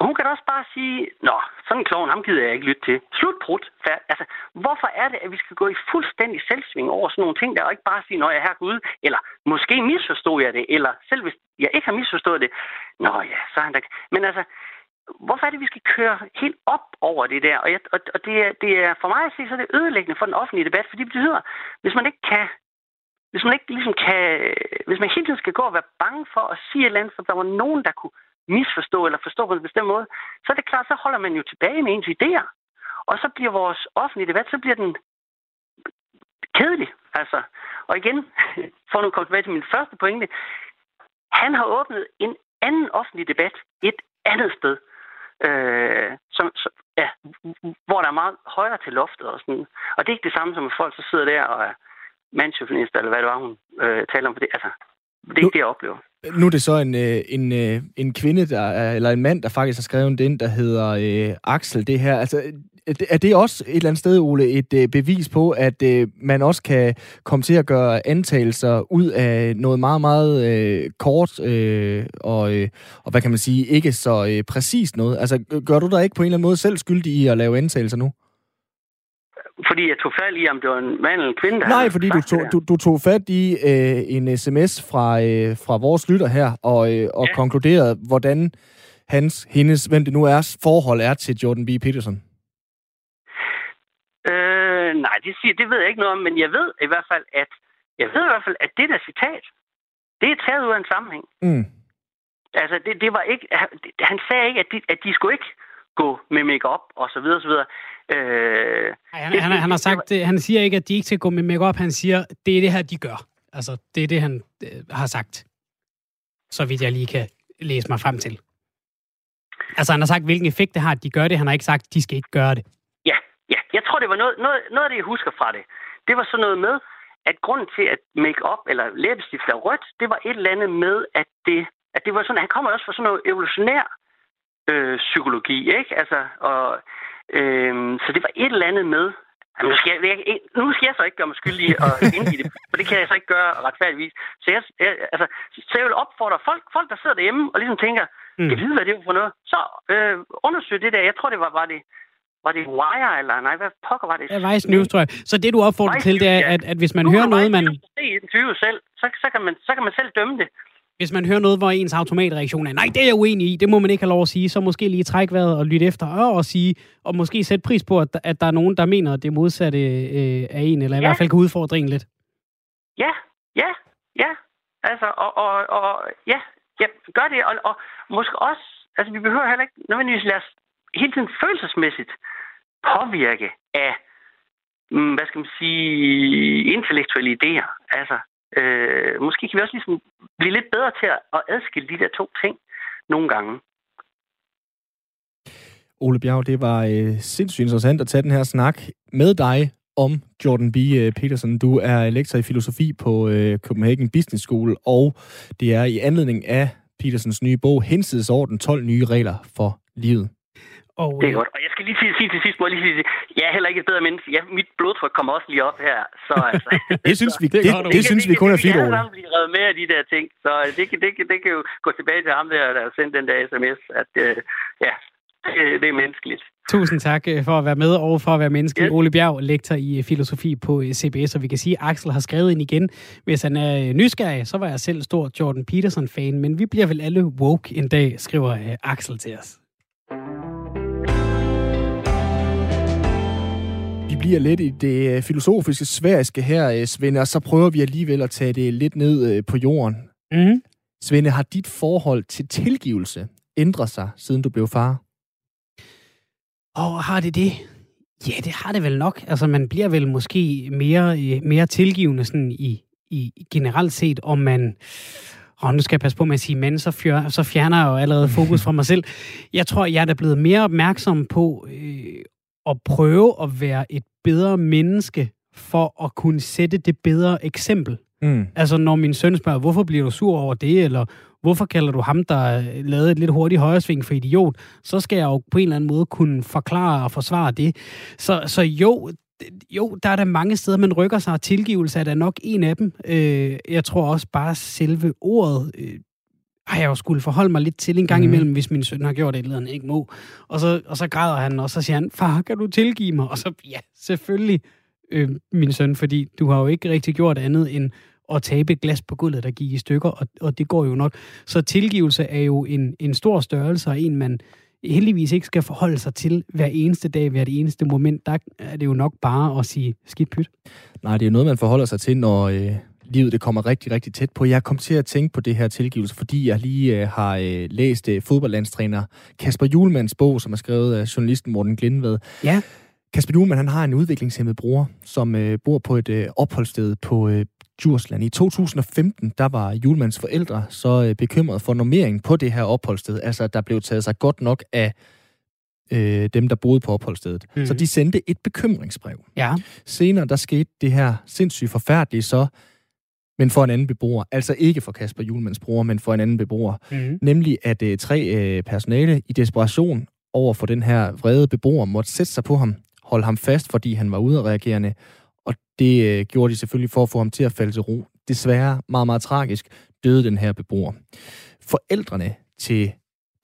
Speaker 4: hun kan da også bare sige, nå, sådan en klovn, ham gider jeg ikke lytte til. Slut prut. Altså, hvorfor er det, at vi skal gå i fuldstændig selvsving over sådan nogle ting, der og ikke bare sige, når jeg er her Gud, eller måske misforstod jeg det, eller selv hvis jeg ikke har misforstået det, nå ja, så er han da... Men altså, hvorfor er det, vi skal køre helt op over det der? Og, jeg, og, og det, er, det er for mig at se, så er det ødelæggende for den offentlige debat, fordi det betyder, hvis man ikke kan hvis man ikke ligesom kan, hvis man hele tiden skal gå og være bange for at sige et eller andet, for der var nogen, der kunne misforstå eller forstå på en bestemt måde, så er det klart, så holder man jo tilbage med ens idéer. Og så bliver vores offentlige debat, så bliver den kedelig. Altså, og igen, for nu at komme tilbage til min første pointe, han har åbnet en anden offentlig debat et andet sted, øh, som, som, ja, hvor der er meget højere til loftet og sådan. Og det er ikke det samme som at folk så sidder der og er eller hvad det var, hun øh, taler om. Det. Altså, det er ikke det, jeg oplever.
Speaker 2: Nu er det så en, øh, en, øh, en kvinde, der eller en mand, der faktisk har skrevet den, der hedder øh, Axel, det her. Altså, er det også et eller andet sted, Ole, et øh, bevis på, at øh, man også kan komme til at gøre antagelser ud af noget meget, meget øh, kort øh, og, øh, og, hvad kan man sige, ikke så øh, præcist noget? Altså, gør du dig ikke på en eller anden måde selv skyldig i at lave antagelser nu?
Speaker 4: Fordi jeg tog fat i, om det var en mand eller en kvinde, der
Speaker 2: Nej, fordi du tog, du, du tog fat i øh, en sms fra, øh, fra vores lytter her, og, øh, og ja. konkluderede, hvordan hans, hendes, hvem det nu er, forhold er til Jordan B. Peterson.
Speaker 4: Øh, nej, det, siger, det ved jeg ikke noget om, men jeg ved i hvert fald, at jeg ved i hvert fald, at det der citat, det er taget ud af en sammenhæng.
Speaker 2: Mm.
Speaker 4: Altså, det, det var ikke, han sagde ikke, at de, at de skulle ikke gå med makeup og så videre, og så videre.
Speaker 1: Øh, han, han, han, har sagt, det, han siger ikke, at de ikke skal gå med makeup. Han siger, det er det her, de gør. Altså, det er det, han øh, har sagt. Så vidt jeg lige kan læse mig frem til. Altså, han har sagt, hvilken effekt det har, at de gør det. Han har ikke sagt, at de skal ikke gøre det.
Speaker 4: Ja, ja. Jeg tror, det var noget, noget, noget af det, jeg husker fra det. Det var sådan noget med, at grunden til, at make-up eller læbestift er rødt, det var et eller andet med, at det, at det var sådan, han kommer også fra sådan noget evolutionær øh, psykologi, ikke? Altså, og, øh, så det var et eller andet med, Jamen, nu, skal jeg, jeg, nu skal jeg så ikke gøre mig skyldig og ind i det, for det kan jeg så ikke gøre retfærdigvis. Så jeg, jeg, altså, så jeg vil opfordre folk, folk, der sidder derhjemme og ligesom tænker, mm. jeg ved, hvad det er for noget, så øh, undersøg det der. Jeg tror, det var, var det, var det Wire, eller nej, hvad pokker var det?
Speaker 1: Ja, Vice News, tror jeg. Så det, du opfordrer Vice til, det er, at, at hvis man nu hører noget, man...
Speaker 4: Se interview selv, så, så, kan man, så kan man selv dømme det.
Speaker 1: Hvis man hører noget, hvor ens automatreaktion er, nej, det er jeg uenig i, det må man ikke have lov at sige, så måske lige træk vejret og lytte efter og, og sige, og måske sætte pris på, at, at der er nogen, der mener, at det modsatte øh, af en, eller i ja. hvert fald kan udfordre en lidt.
Speaker 4: Ja, ja, ja. Altså, og, og, og ja, ja, gør det, og, og måske også, altså vi behøver heller ikke nødvendigvis lade os hele tiden følelsesmæssigt påvirke af, mm, hvad skal man sige, intellektuelle idéer. Altså, øh, måske kan vi også ligesom blive lidt bedre til at adskille de der to ting nogle gange.
Speaker 2: Ole Bjerg, det var øh, sindssygt interessant at tage den her snak med dig om Jordan B. Øh, Peterson. Du er lektor i filosofi på øh, Copenhagen Business School, og det er i anledning af Petersons nye bog, Hensidsorden 12 nye regler for livet.
Speaker 4: Og, det er godt. Og jeg skal lige sige, sige til sidst, må jeg lige sige, jeg er heller ikke et bedre menneske. Ja, mit blodtryk kommer også lige op her. Så, altså,
Speaker 2: det synes vi, det, det, det, det synes vi kun er fint,
Speaker 4: Ole. Vi blive revet med af de der ting. Så det, det, det, det kan jo gå tilbage til ham der, der sendte den der sms, at uh, ja, det, det er menneskeligt.
Speaker 1: Tusind tak øh, for at være med og for at være menneske. Yes. Ole Bjerg, lektor i øh, filosofi på CBS, og vi kan sige, at Axel har skrevet ind igen. Hvis han er nysgerrig, så var jeg selv stor Jordan Peterson-fan, men vi bliver vel alle woke en dag, skriver Axel til os.
Speaker 2: Vi bliver lidt i det øh, filosofiske sværiske her, øh, Svende, og så prøver vi alligevel at tage det lidt ned øh, på jorden. Mm. Svende, har dit forhold til tilgivelse ændret sig, siden du blev far?
Speaker 1: Og har det det? Ja, det har det vel nok. Altså, man bliver vel måske mere, mere tilgivende sådan i, i generelt set, om man... Og nu skal jeg passe på med at sige men, så, fjør, så fjerner jeg jo allerede fokus fra mig selv. Jeg tror, jeg er da blevet mere opmærksom på øh, at prøve at være et bedre menneske for at kunne sætte det bedre eksempel. Mm. Altså når min søn spørger, hvorfor bliver du sur over det, eller hvorfor kalder du ham, der lavede et lidt hurtigt højresving for idiot, så skal jeg jo på en eller anden måde kunne forklare og forsvare det. Så, så jo, jo, der er der mange steder, man rykker sig, og tilgivelse er der nok en af dem. Øh, jeg tror også bare selve ordet øh, har jeg jo skulle forholde mig lidt til en gang mm. imellem, hvis min søn har gjort et eller andet, ikke må. Og så, og så græder han, og så siger han, far, kan du tilgive mig? Og så, ja, selvfølgelig, øh, min søn, fordi du har jo ikke rigtig gjort andet end at tabe et glas på gulvet, der gik i stykker, og, og det går jo nok. Så tilgivelse er jo en, en stor størrelse, og en, man heldigvis ikke skal forholde sig til hver eneste dag, hver det eneste moment. Der er det jo nok bare at sige skidt pyt.
Speaker 2: Nej, det er jo noget, man forholder sig til, når, øh, livet det kommer rigtig, rigtig tæt på. Jeg kom til at tænke på det her tilgivelse, fordi jeg lige øh, har øh, læst øh, fodboldlandstræner Kasper Julmans bog, som er skrevet af journalisten Morten Glindved.
Speaker 1: Ja.
Speaker 2: Kasper Julemand, han har en udviklingshemmet bror, som øh, bor på et øh, opholdssted på øh, Djursland. I 2015, der var Julmans forældre så øh, bekymret for normeringen på det her opholdssted. Altså, der blev taget sig godt nok af øh, dem, der boede på opholdsstedet. Mm. Så de sendte et bekymringsbrev.
Speaker 1: Ja.
Speaker 2: Senere, der skete det her sindssygt forfærdelige så, men for en anden beboer. Altså ikke for Kasper Julmans bror, men for en anden beboer. Mm. Nemlig at øh, tre øh, personale i desperation over for den her vrede beboer måtte sætte sig på ham, holde ham fast, fordi han var udadreagerende, og det øh, gjorde de selvfølgelig for at få ham til at falde til ro. Desværre, meget, meget tragisk, døde den her beboer. Forældrene til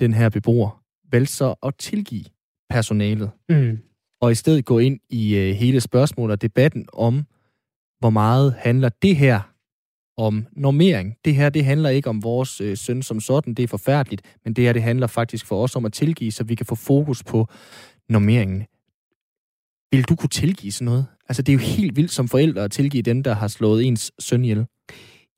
Speaker 2: den her beboer valgte så at tilgive personalet, mm. og i stedet gå ind i øh, hele spørgsmålet og debatten om, hvor meget handler det her om normering. Det her, det handler ikke om vores øh, søn som sådan, det er forfærdeligt, men det her, det handler faktisk for os om at tilgive, så vi kan få fokus på normeringen. Vil du kunne tilgive sådan noget? Altså, det er jo helt vildt som forældre at tilgive dem, der har slået ens søn ihjel.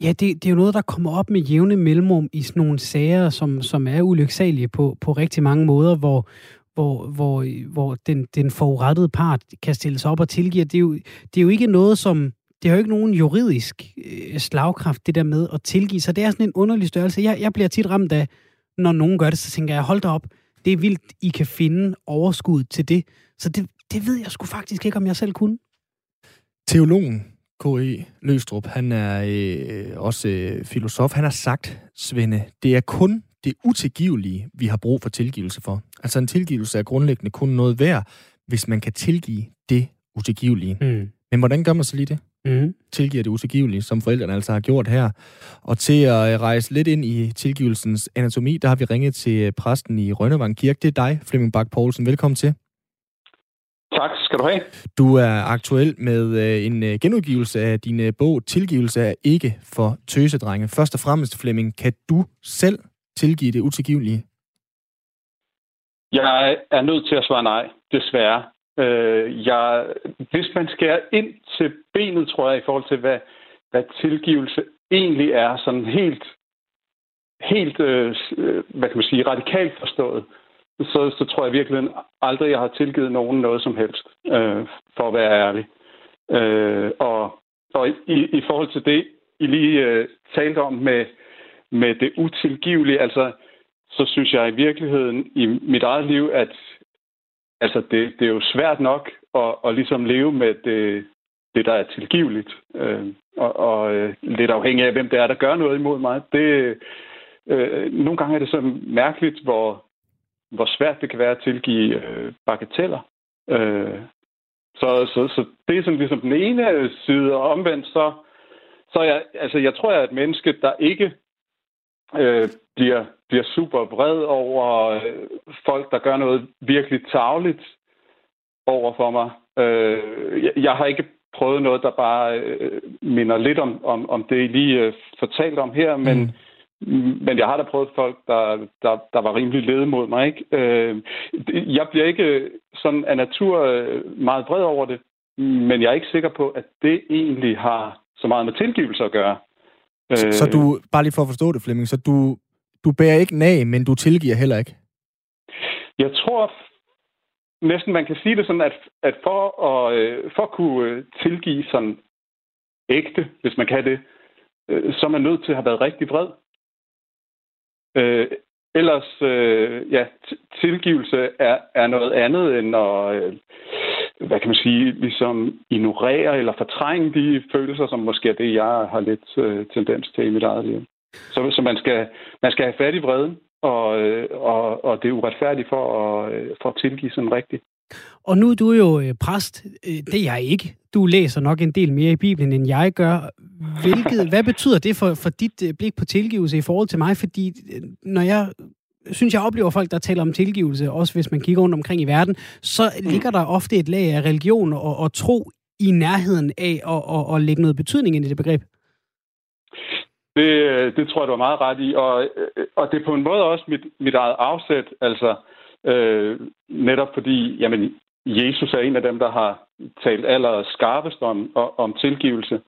Speaker 1: Ja, det, det er jo noget, der kommer op med jævne mellemrum i sådan nogle sager, som, som er ulyksalige på, på rigtig mange måder, hvor, hvor, hvor, hvor den, den forurettede part kan stille sig op og tilgive. Det er jo, det er jo ikke noget, som det har jo ikke nogen juridisk øh, slagkraft, det der med at tilgive sig. Det er sådan en underlig størrelse. Jeg, jeg bliver tit ramt af, når nogen gør det, så tænker jeg, hold da op, det er vildt, I kan finde overskud til det. Så det, det ved jeg sgu faktisk ikke, om jeg selv kunne.
Speaker 2: Teologen K.E. Løstrup, han er øh, også øh, filosof, han har sagt, Svende, det er kun det utilgivelige, vi har brug for tilgivelse for. Altså en tilgivelse er grundlæggende kun noget værd, hvis man kan tilgive det utilgivelige. Mm. Men hvordan gør man så lige det? Mm. tilgiver det utilgivelige, som forældrene altså har gjort her. Og til at øh, rejse lidt ind i tilgivelsens anatomi, der har vi ringet til øh, præsten i Rønnevang Kirke. Det er dig, Flemming Bak Poulsen. Velkommen til.
Speaker 5: Tak skal du have.
Speaker 2: Du er aktuel med øh, en genudgivelse af din bog Tilgivelse er ikke for tøsedrenge. Først og fremmest, Flemming, kan du selv tilgive det utilgivelige?
Speaker 5: Jeg er nødt til at svare nej, desværre. Øh, jeg, hvis man skærer ind til benet, tror jeg, i forhold til, hvad, hvad tilgivelse egentlig er, sådan helt, helt øh, øh, hvad kan man sige, radikalt forstået, så, så tror jeg virkelig aldrig, jeg har tilgivet nogen noget som helst, øh, for at være ærlig. Øh, og og i, i forhold til det, I lige øh, talte om med, med det utilgivelige, altså, så synes jeg i virkeligheden i mit eget liv, at altså det, det er jo svært nok at, at ligesom leve med det, det der er tilgiveligt. Øh, og, og øh, lidt afhængig af, hvem det er, der gør noget imod mig. Det, øh, nogle gange er det så mærkeligt, hvor, hvor svært det kan være at tilgive øh, bagateller. Øh, så, så, så det er sådan ligesom den ene side, og omvendt så, så jeg, altså, jeg tror, jeg er et menneske, der ikke øh, bliver, bliver super vred over øh, folk, der gør noget virkelig tavligt over for mig. Øh, jeg, jeg har ikke prøvet noget, der bare øh, minder lidt om, om, om det, I lige øh, fortalt om her, men, mm. men jeg har da prøvet folk, der, der, der var rimelig lede mod mig. Ikke? Øh, jeg bliver ikke sådan af natur øh, meget vred over det, men jeg er ikke sikker på, at det egentlig har så meget med tilgivelse at gøre.
Speaker 2: Så, øh, så du, bare lige for at forstå det, Flemming, så du, du bærer ikke nag, men du tilgiver heller ikke?
Speaker 5: Jeg tror næsten, man kan sige det sådan, at, at for, at, øh, for at kunne øh, tilgive sådan ægte, hvis man kan det, øh, så er man nødt til at have været rigtig vred. Øh, ellers, øh, ja, tilgivelse er, er noget andet end at, øh, hvad kan man sige, ligesom ignorere eller fortrænge de følelser, som måske er det, jeg har lidt øh, tendens til i mit eget liv. Så, så man, skal, man skal have fat i vreden, og, øh, og, og det er uretfærdigt for at, øh, for at tilgive sådan rigtigt.
Speaker 1: Og nu er du jo øh, præst. Det er jeg ikke. Du læser nok en del mere i Bibelen, end jeg gør. Hvilket, hvad betyder det for, for dit blik på tilgivelse i forhold til mig? Fordi når jeg synes, jeg oplever folk, der taler om tilgivelse, også hvis man kigger rundt omkring i verden, så ligger der ofte et lag af religion og, og tro i nærheden af at, at, at lægge noget betydning ind i det begreb.
Speaker 5: Det, øh, det tror jeg, du har meget ret i, og, øh, og det er på en måde også mit, mit eget afsæt, altså øh, netop fordi, jamen, Jesus er en af dem, der har talt aller skarpest om, om tilgivelse.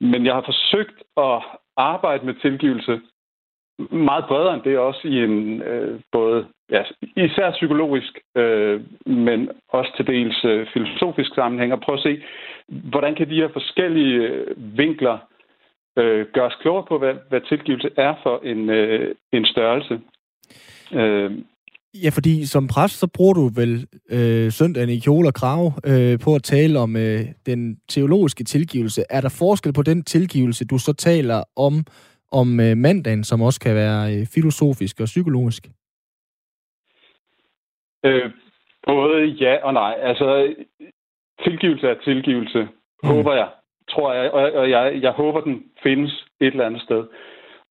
Speaker 5: Men jeg har forsøgt at arbejde med tilgivelse meget bredere end det også i en øh, både ja, især psykologisk, øh, men også til dels øh, filosofisk sammenhæng, og prøve at se, hvordan kan de her forskellige øh, vinkler øh, gøre os klogere på, hvad, hvad tilgivelse er for en, øh, en størrelse.
Speaker 2: Øh, Ja, fordi som præst, så bruger du vel øh, søndagen i kjole og krav øh, på at tale om øh, den teologiske tilgivelse. Er der forskel på den tilgivelse, du så taler om om øh, mandagen, som også kan være øh, filosofisk og psykologisk?
Speaker 5: Øh, både ja og nej. Altså, tilgivelse er tilgivelse, mm. håber jeg, tror jeg, og, og jeg, jeg håber, den findes et eller andet sted.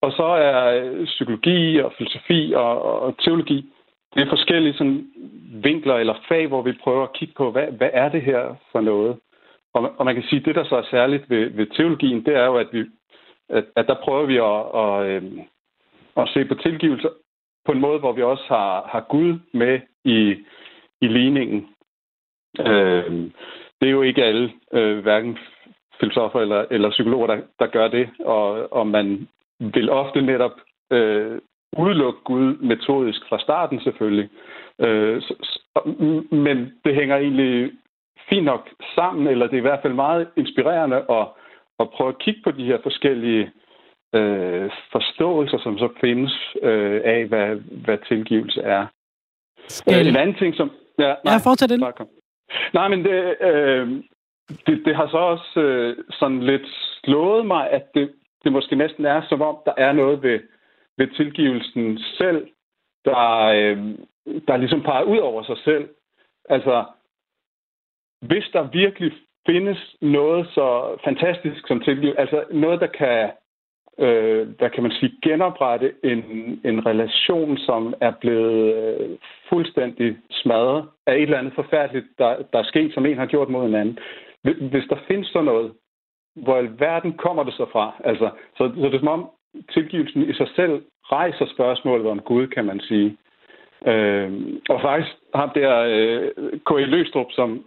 Speaker 5: Og så er øh, psykologi og filosofi og, og teologi, det er forskellige sådan, vinkler eller fag, hvor vi prøver at kigge på, hvad, hvad er det her for noget? Og, og man kan sige, at det, der så er særligt ved, ved teologien, det er jo, at vi at, at der prøver vi at, at, at, at se på tilgivelse på en måde, hvor vi også har, har Gud med i, i ligningen. Øh, det er jo ikke alle, øh, hverken filosofer eller, eller psykologer, der, der gør det, og, og man vil ofte netop øh, udelukke Gud metodisk fra starten selvfølgelig. Øh, så, men det hænger egentlig fint nok sammen, eller det er i hvert fald meget inspirerende at, at prøve at kigge på de her forskellige øh, forståelser, som så findes øh, af, hvad, hvad tilgivelse er. Skal... Øh, en anden ting, som...
Speaker 1: Ja, nej, ja fortsæt den.
Speaker 5: Nej, men det, øh, det, det har så også øh, sådan lidt slået mig, at det, det måske næsten er, som om der er noget ved, ved tilgivelsen selv, der, øh, der ligesom peger ud over sig selv. Altså, hvis der virkelig findes noget så fantastisk som tilgivelse, altså noget, der kan, øh, der kan man sige, genoprette en, en relation, som er blevet øh, fuldstændig smadret af et eller andet forfærdeligt, der, der er sket, som en har gjort mod en anden. Hvis der findes sådan noget, hvor i verden kommer det så fra? Altså, så, så det er som om tilgivelsen i sig selv rejser spørgsmålet om Gud, kan man sige. Øh, og faktisk ham der øh, K.E. Løstrup, som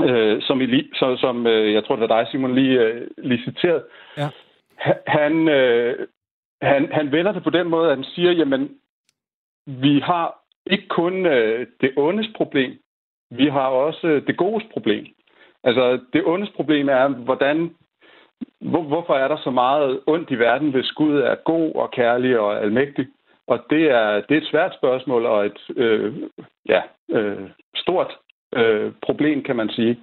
Speaker 5: øh, som, I, så, som øh, jeg tror, det var dig, Simon, lige, øh, lige citeret. Ja. Han, øh, han, han vender det på den måde, at han siger, jamen, vi har ikke kun øh, det ondes problem, vi har også øh, det godes problem. Altså, det ondes problem er, hvordan, hvor, hvorfor er der så meget ondt i verden, hvis Gud er god og kærlig og almægtig? Og det er, det er et svært spørgsmål og et øh, ja, øh, stort øh, problem, kan man sige.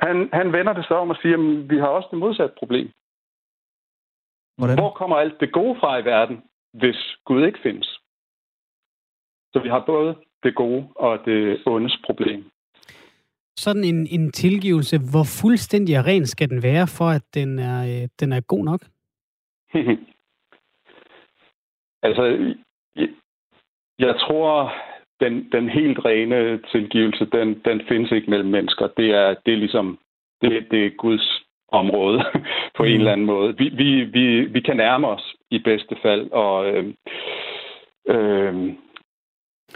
Speaker 5: Han, han vender det så om og siger, at vi har også det modsatte problem. Hvordan? Hvor kommer alt det gode fra i verden, hvis Gud ikke findes? Så vi har både det gode og det ondes problem.
Speaker 1: Sådan en, en tilgivelse, hvor fuldstændig og ren skal den være, for at den er, øh, den er god nok?
Speaker 5: altså, jeg, jeg tror, den, den helt rene tilgivelse, den, den findes ikke mellem mennesker. Det er, det er ligesom, det, det er Guds område på mm. en eller anden måde. Vi, vi, vi, vi kan nærme os i bedste fald, og øh, øh,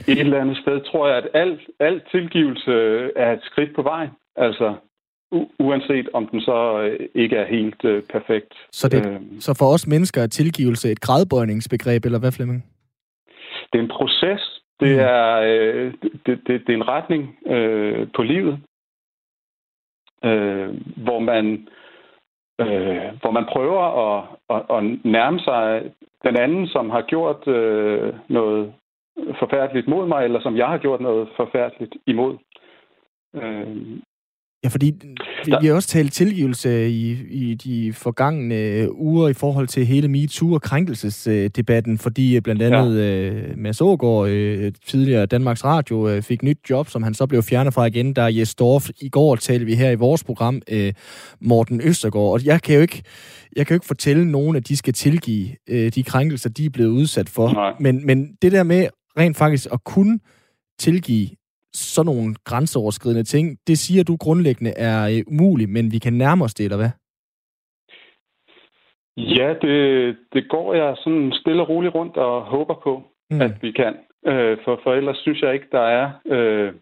Speaker 5: et eller andet sted tror jeg, at al, al tilgivelse er et skridt på vejen. Altså, uanset om den så øh, ikke er helt øh, perfekt.
Speaker 2: Så, det, øh, så for os mennesker er tilgivelse et gradbøjningsbegreb, eller hvad, Flemming?
Speaker 5: Det er en proces. Det mm. er, øh, det, det, det er en retning øh, på livet, øh, hvor man øh, hvor man prøver at, at, at nærme sig den anden, som har gjort øh, noget forfærdeligt mod mig, eller som jeg har gjort noget forfærdeligt imod. Øh,
Speaker 2: Ja, fordi vi, vi har også talt tilgivelse i, i de forgangne uger i forhold til hele MeToo og krænkelsesdebatten, fordi øh, blandt andet ja. uh, Mads Aargaard, uh, tidligere Danmarks Radio, uh, fik nyt job, som han så blev fjernet fra igen, der Jes Dorf. I går talte vi her i vores program, uh, Morten Østergaard, og jeg kan jo ikke, jeg kan jo ikke fortælle nogen, at de skal tilgive uh, de krænkelser, de er blevet udsat for. Men, men det der med rent faktisk at kunne tilgive sådan nogle grænseoverskridende ting, det siger du grundlæggende er øh, umuligt, men vi kan nærme os det, eller hvad?
Speaker 5: Ja, det, det går jeg sådan stille og roligt rundt og håber på, mm. at vi kan. Øh, for, for ellers synes jeg ikke, der er øh,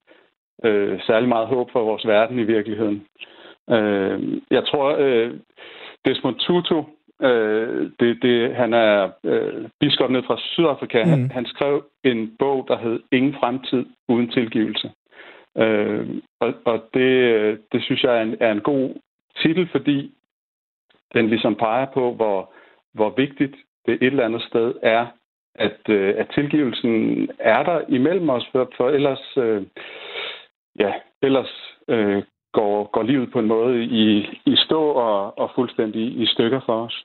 Speaker 5: øh, særlig meget håb for vores verden i virkeligheden. Øh, jeg tror, øh, Desmond Tutu, Øh, det, det, han er øh, biskop ned fra Sydafrika. Mm. Han, han skrev en bog, der hed Ingen fremtid uden tilgivelse. Øh, og og det, det synes jeg er en, er en god titel, fordi den ligesom peger på, hvor, hvor vigtigt det et eller andet sted er, at, øh, at tilgivelsen er der imellem os, for, for ellers, øh, ja, ellers øh, går, går livet på en måde i, i stå og, og fuldstændig i stykker for os.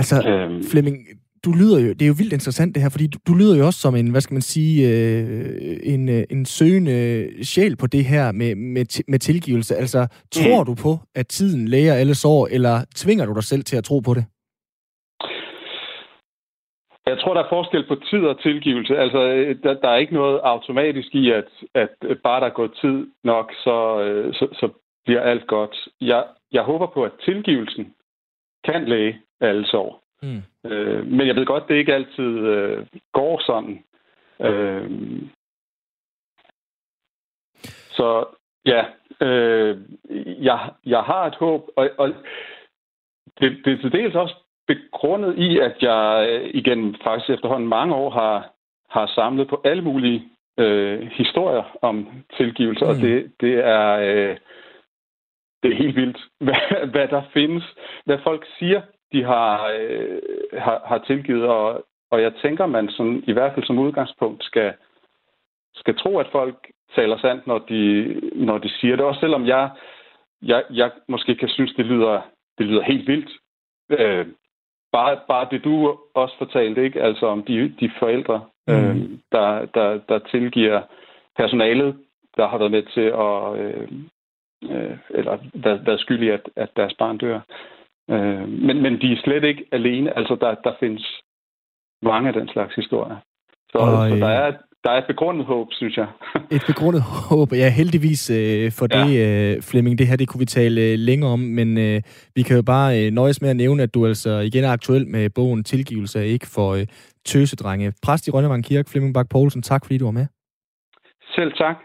Speaker 2: Altså, øhm, Flemming, du lyder jo, det er jo vildt interessant det her, fordi du, du lyder jo også som en, hvad skal man sige, øh, en, øh, en søgende sjæl på det her med, med, med tilgivelse. Altså, tror mm. du på, at tiden læger alle sår, eller tvinger du dig selv til at tro på det?
Speaker 5: Jeg tror, der er forskel på tid og tilgivelse. Altså, der, der er ikke noget automatisk i, at, at bare der er gået tid nok, så, øh, så, så bliver alt godt. Jeg, jeg håber på, at tilgivelsen kan læge alle sår. Mm. Øh, men jeg ved godt, det ikke altid øh, går sådan. Øh, så ja, øh, jeg, jeg har et håb, og, og det, det er til dels også begrundet i, at jeg øh, igen faktisk efterhånden mange år har, har samlet på alle mulige øh, historier om tilgivelse, mm. og det, det er øh, det er helt vildt, hvad, hvad der findes, hvad folk siger, de har, øh, har, har tilgivet, og, og jeg tænker, man som, i hvert fald som udgangspunkt skal, skal tro, at folk taler sandt, når de, når de siger det. Også selvom jeg, jeg, jeg måske kan synes, det lyder, det lyder helt vildt. Øh, bare, bare det, du også fortalte, ikke? Altså om de, de forældre, mm. øh, der, der, der tilgiver personalet, der har været med til at... Øh, øh, eller været, været skyld i, at, at deres barn dør. Øh, men, men de er slet ikke alene. Altså, der, der findes mange af den slags historier. Så, og, så der, øh, er, der er et begrundet håb, synes jeg.
Speaker 2: et begrundet håb. Ja, heldigvis øh, for ja. det, øh, Flemming. Det her, det kunne vi tale øh, længere om, men øh, vi kan jo bare øh, nøjes med at nævne, at du altså igen er aktuel med bogen Tilgivelse ikke for øh, tøsedrenge. Præst i Rønnevang Kirke, Flemming Bak Poulsen, tak fordi du var med.
Speaker 5: Selv tak.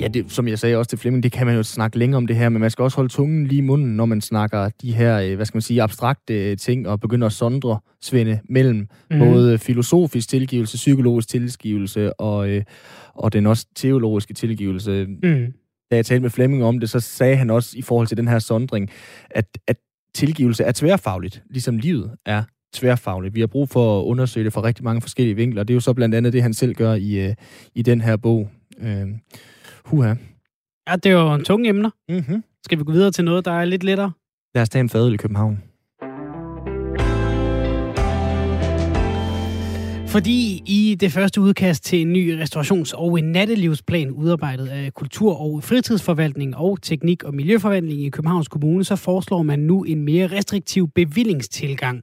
Speaker 2: Ja, det, som jeg sagde også til Flemming, det kan man jo snakke længere om det her, men man skal også holde tungen lige i munden, når man snakker de her, øh, hvad skal man sige, abstrakte øh, ting, og begynder at sondre, Svende, mellem mm. både filosofisk tilgivelse, psykologisk tilgivelse, og, øh, og den også teologiske tilgivelse. Mm. Da jeg talte med Flemming om det, så sagde han også i forhold til den her sondring, at, at tilgivelse er tværfagligt, ligesom livet er tværfagligt. Vi har brug for at undersøge det fra rigtig mange forskellige vinkler, det er jo så blandt andet det, han selv gør i, i den her bog. Øh, Huha.
Speaker 1: Ja, det er jo en tung emner. Mm-hmm. Skal vi gå videre til noget, der er lidt lettere?
Speaker 2: Lad os tage en fadøl i København.
Speaker 1: Fordi i det første udkast til en ny restaurations- og en nattelivsplan udarbejdet af Kultur- og Fritidsforvaltning og Teknik- og Miljøforvaltning i Københavns Kommune, så foreslår man nu en mere restriktiv bevillingstilgang.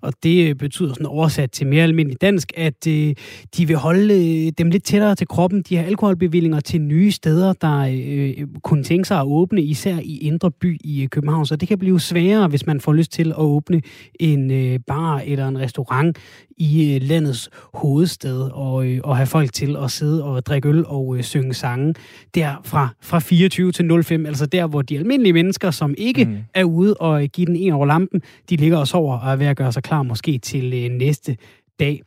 Speaker 1: Og det øh, betyder sådan oversat til mere almindelig dansk, at øh, de vil holde øh, dem lidt tættere til kroppen, de her alkoholbevillinger til nye steder, der øh, øh kunne tænke sig at åbne, især i Indre By i øh, København. Så det kan blive sværere, hvis man får lyst til at åbne en øh, bar eller en restaurant i øh, landets hovedstad og, øh, og have folk til at sidde og drikke øl og øh, synge sange der fra, fra 24 til 05, altså der, hvor de almindelige mennesker, som ikke mm. er ude og give den en over lampen, de ligger og sover og er ved at gøre sig klar måske til øh, næste dag.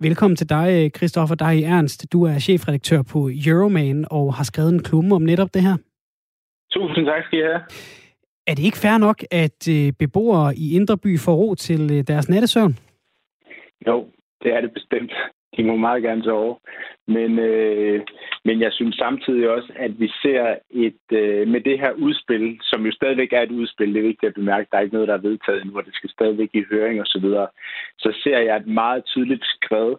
Speaker 1: Velkommen til dig, Christoffer Dig Ernst. Du er chefredaktør på Euroman og har skrevet en klumme om netop det her.
Speaker 6: Tusind tak skal I have.
Speaker 1: Er det ikke fair nok, at øh, beboere i Indreby får ro til øh, deres nattesøvn?
Speaker 6: Jo, det er det bestemt. De må meget gerne sove. Men, øh, men jeg synes samtidig også, at vi ser et øh, med det her udspil, som jo stadigvæk er et udspil, det er vigtigt at bemærke, der er ikke noget, der er vedtaget endnu, og det skal stadigvæk i høring osv., så, videre, så ser jeg et meget tydeligt skred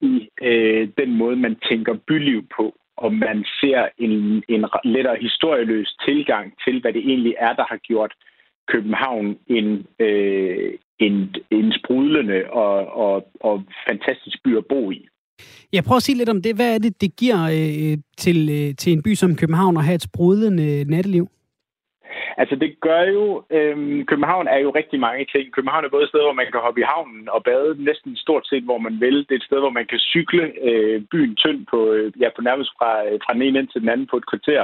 Speaker 6: i øh, den måde, man tænker byliv på, og man ser en, en lettere historieløs tilgang til, hvad det egentlig er, der har gjort København en, øh, en, en sprudlende og, og, og fantastisk by at bo i.
Speaker 1: Jeg prøver at sige lidt om det. Hvad er det, det giver øh, til, øh, til en by som København at have et sprudlende natteliv?
Speaker 6: Altså det gør jo, øh, København er jo rigtig mange ting. København er både et sted, hvor man kan hoppe i havnen og bade næsten stort set, hvor man vil. Det er et sted, hvor man kan cykle øh, byen tynd på, øh, ja, på nærmest fra, øh, fra den ene end til den anden på et kvarter.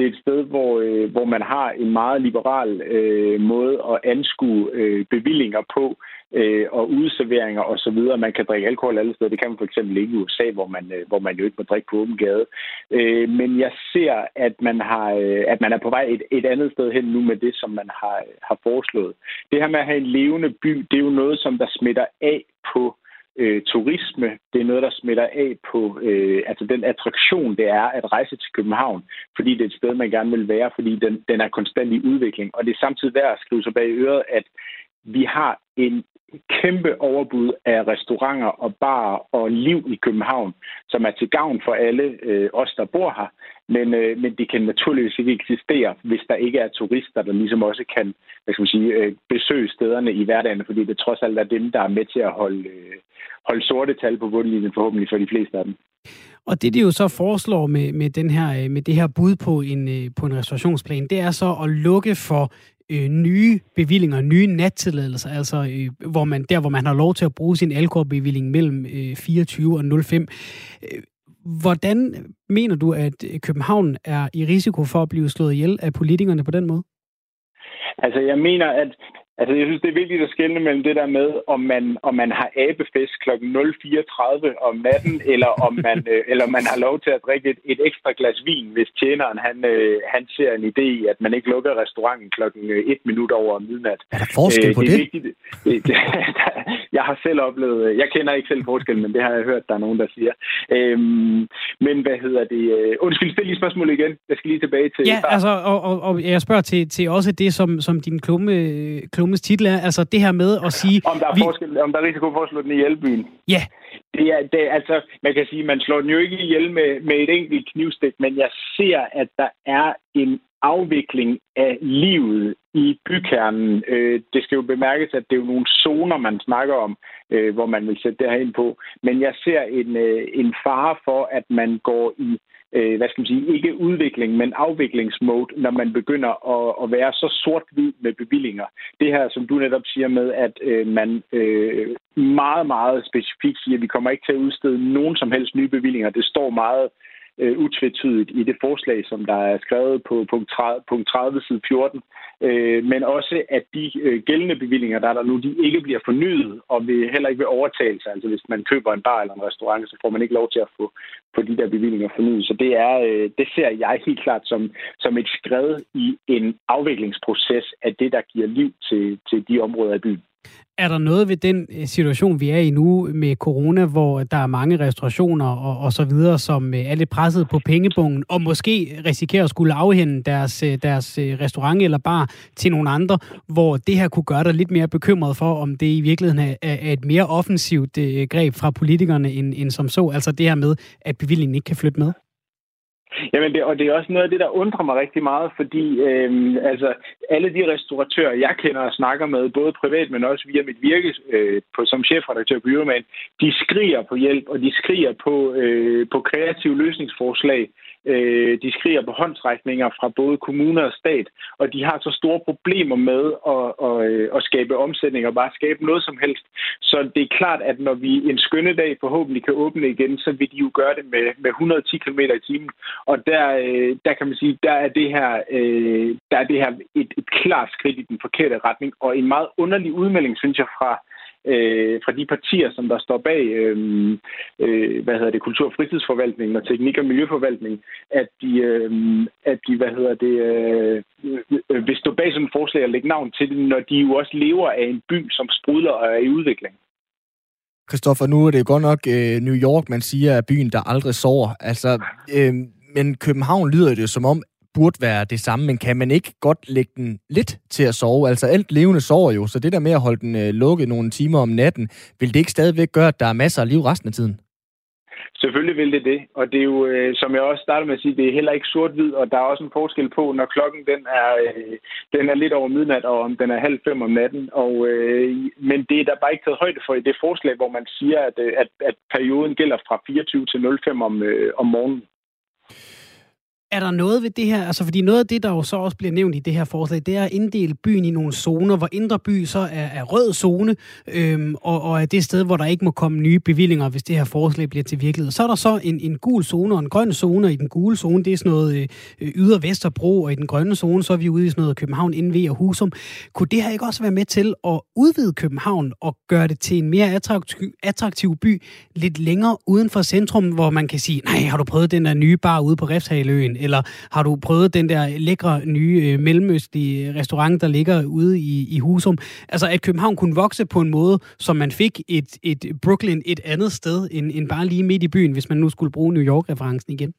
Speaker 6: Det er et sted, hvor, øh, hvor man har en meget liberal øh, måde at anskue øh, bevillinger på øh, og udserveringer osv. Man kan drikke alkohol alle steder. Det kan man for eksempel ikke i USA, hvor man, øh, hvor man jo ikke må drikke på åben gade. Øh, men jeg ser, at man, har, øh, at man er på vej et, et andet sted hen nu med det, som man har, har foreslået. Det her med at have en levende by, det er jo noget, som der smitter af på øh, Øh, turisme. Det er noget, der smitter af på øh, altså den attraktion, det er at rejse til København, fordi det er et sted, man gerne vil være, fordi den, den er konstant i udvikling. Og det er samtidig værd at skrive sig bag øret, at vi har en kæmpe overbud af restauranter og barer og liv i København, som er til gavn for alle øh, os, der bor her. Men, øh, men de kan naturligvis ikke eksistere, hvis der ikke er turister, der ligesom også kan hvad skal man sige, øh, besøge stederne i hverdagen, fordi det trods alt er dem, der er med til at holde, øh, holde sorte tal på bundlinjen forhåbentlig for de fleste af dem.
Speaker 1: Og det, de jo så foreslår med, med, den her, øh, med det her bud på en, øh, på en restaurationsplan, det er så at lukke for øh, nye bevillinger, nye nattilladelser, altså øh, hvor man, der, hvor man har lov til at bruge sin alkoholbevilling mellem øh, 24 og 05. Øh, hvordan mener du, at øh, København er i risiko for at blive slået ihjel af politikerne på den måde?
Speaker 6: Altså, jeg mener, at Altså, jeg synes, det er vigtigt at skelne mellem det der med, om man, om man har abefest kl. 04.30 om natten, eller om man, øh, eller man har lov til at drikke et, et ekstra glas vin, hvis tjeneren han, øh, han ser en idé i, at man ikke lukker restauranten klokken 1 øh, minut over midnat.
Speaker 2: Er der forskel øh, på det? Er? Vigtigt, det,
Speaker 6: det jeg har selv oplevet, jeg kender ikke selv forskel, men det har jeg hørt, der er nogen, der siger. Øhm, men hvad hedder det? Øh, undskyld, stil lige spørgsmålet igen. Jeg skal lige tilbage til...
Speaker 1: Ja, altså, og, og, og jeg spørger til, til også det, som, som din klumme, klumme klummens titel er, altså det her med at sige...
Speaker 6: Om der er, vi... forskel, om der er risiko for at slå den ihjel byen?
Speaker 1: Ja.
Speaker 6: Det er, det altså, man kan sige, man slår den jo ikke ihjel med, med et enkelt knivstik, men jeg ser, at der er en afvikling af livet i bykernen. Øh, det skal jo bemærkes, at det er jo nogle zoner, man snakker om, øh, hvor man vil sætte det her ind på. Men jeg ser en, øh, en fare for, at man går i øh, hvad skal man sige, ikke udvikling, men afviklingsmode, når man begynder at, at være så sort-hvid med bevillinger. Det her, som du netop siger med, at øh, man øh, meget, meget specifikt siger, at vi kommer ikke til at udstede nogen som helst nye bevillinger. Det står meget øh, utvetydigt i det forslag, som der er skrevet på punkt 30, punkt 30 side 14, øh, men også at de øh, gældende bevillinger, der er der nu, de ikke bliver fornyet og vil heller ikke vil overtagelse. Altså hvis man køber en bar eller en restaurant, så får man ikke lov til at få, få de der bevillinger fornyet. Så det, er, øh, det ser jeg helt klart som, som et skred i en afviklingsproces af det, der giver liv til, til de områder af byen.
Speaker 1: Er der noget ved den øh, situation, vi er i nu med corona, hvor der er mange restaurationer og, og så videre, som øh, er lidt presset på pengebungen, og måske risikerer at skulle afhænde deres, øh, deres restaurant eller bar til nogle andre, hvor det her kunne gøre dig lidt mere bekymret for, om det i virkeligheden er, er et mere offensivt greb fra politikerne end, end som så, altså det her med, at bevillingen ikke kan flytte med?
Speaker 6: Jamen, det, og det er også noget af det, der undrer mig rigtig meget, fordi øh, altså, alle de restauratører, jeg kender og snakker med, både privat, men også via mit virke øh, på, som chefredaktør på Euroman, de skriger på hjælp, og de skriger på, øh, på kreative løsningsforslag. Øh, de skriger på håndtrækninger fra både kommuner og stat, og de har så store problemer med at, at, øh, at skabe omsætning og bare skabe noget som helst. Så det er klart, at når vi en skønne dag forhåbentlig kan åbne igen, så vil de jo gøre det med, med 110 km i timen. Og der, øh, der kan man sige, der er det her, øh, der er det her et, et klart skridt i den forkerte retning, og en meget underlig udmelding, synes jeg, fra øh, fra de partier, som der står bag øh, øh, hvad hedder det, kultur- og fritidsforvaltningen og teknik- og miljøforvaltning, at de, øh, at de hvad hedder det, øh, øh, vil stå bag sådan et forslag og lægge navn til det, når de jo også lever af en by, som sprudler og er i udvikling.
Speaker 2: Christoffer, nu er det godt nok øh, New York, man siger, er byen, der aldrig sover. Altså, øh, men København lyder det som om, burde være det samme, men kan man ikke godt lægge den lidt til at sove? Altså alt levende sover jo, så det der med at holde den øh, lukket nogle timer om natten, vil det ikke stadigvæk gøre, at der er masser af liv resten af tiden?
Speaker 6: Selvfølgelig vil det det, og det er jo, øh, som jeg også startede med at sige, det er heller ikke sort-hvid, og der er også en forskel på, når klokken den er, øh, den er lidt over midnat, og om den er halv fem om natten. Og, øh, men det er der bare ikke taget højde for i det forslag, hvor man siger, at, øh, at, at perioden gælder fra 24 til 05 om, øh, om morgenen.
Speaker 1: Er der noget ved det her, altså fordi noget af det, der jo så også bliver nævnt i det her forslag, det er at inddele byen i nogle zoner, hvor indre by så er, er rød zone, øhm, og, og er det sted, hvor der ikke må komme nye bevillinger, hvis det her forslag bliver til virkelighed. Så er der så en, en gul zone og en grøn zone, og i den gule zone, det er sådan noget øh, yder Vesterbro, og i den grønne zone, så er vi ude i sådan noget København, NV og Husum. Kunne det her ikke også være med til at udvide København og gøre det til en mere attraktiv, attraktiv by lidt længere uden for centrum, hvor man kan sige, nej, har du prøvet den der nye bar ude på Refshaløen, eller har du prøvet den der lækre nye øh, mellemøstlige øh, restaurant, der ligger ude i, i Husum? Altså, at København kunne vokse på en måde, som man fik et, et Brooklyn et andet sted, end, end bare lige midt i byen, hvis man nu skulle bruge New York-referencen igen?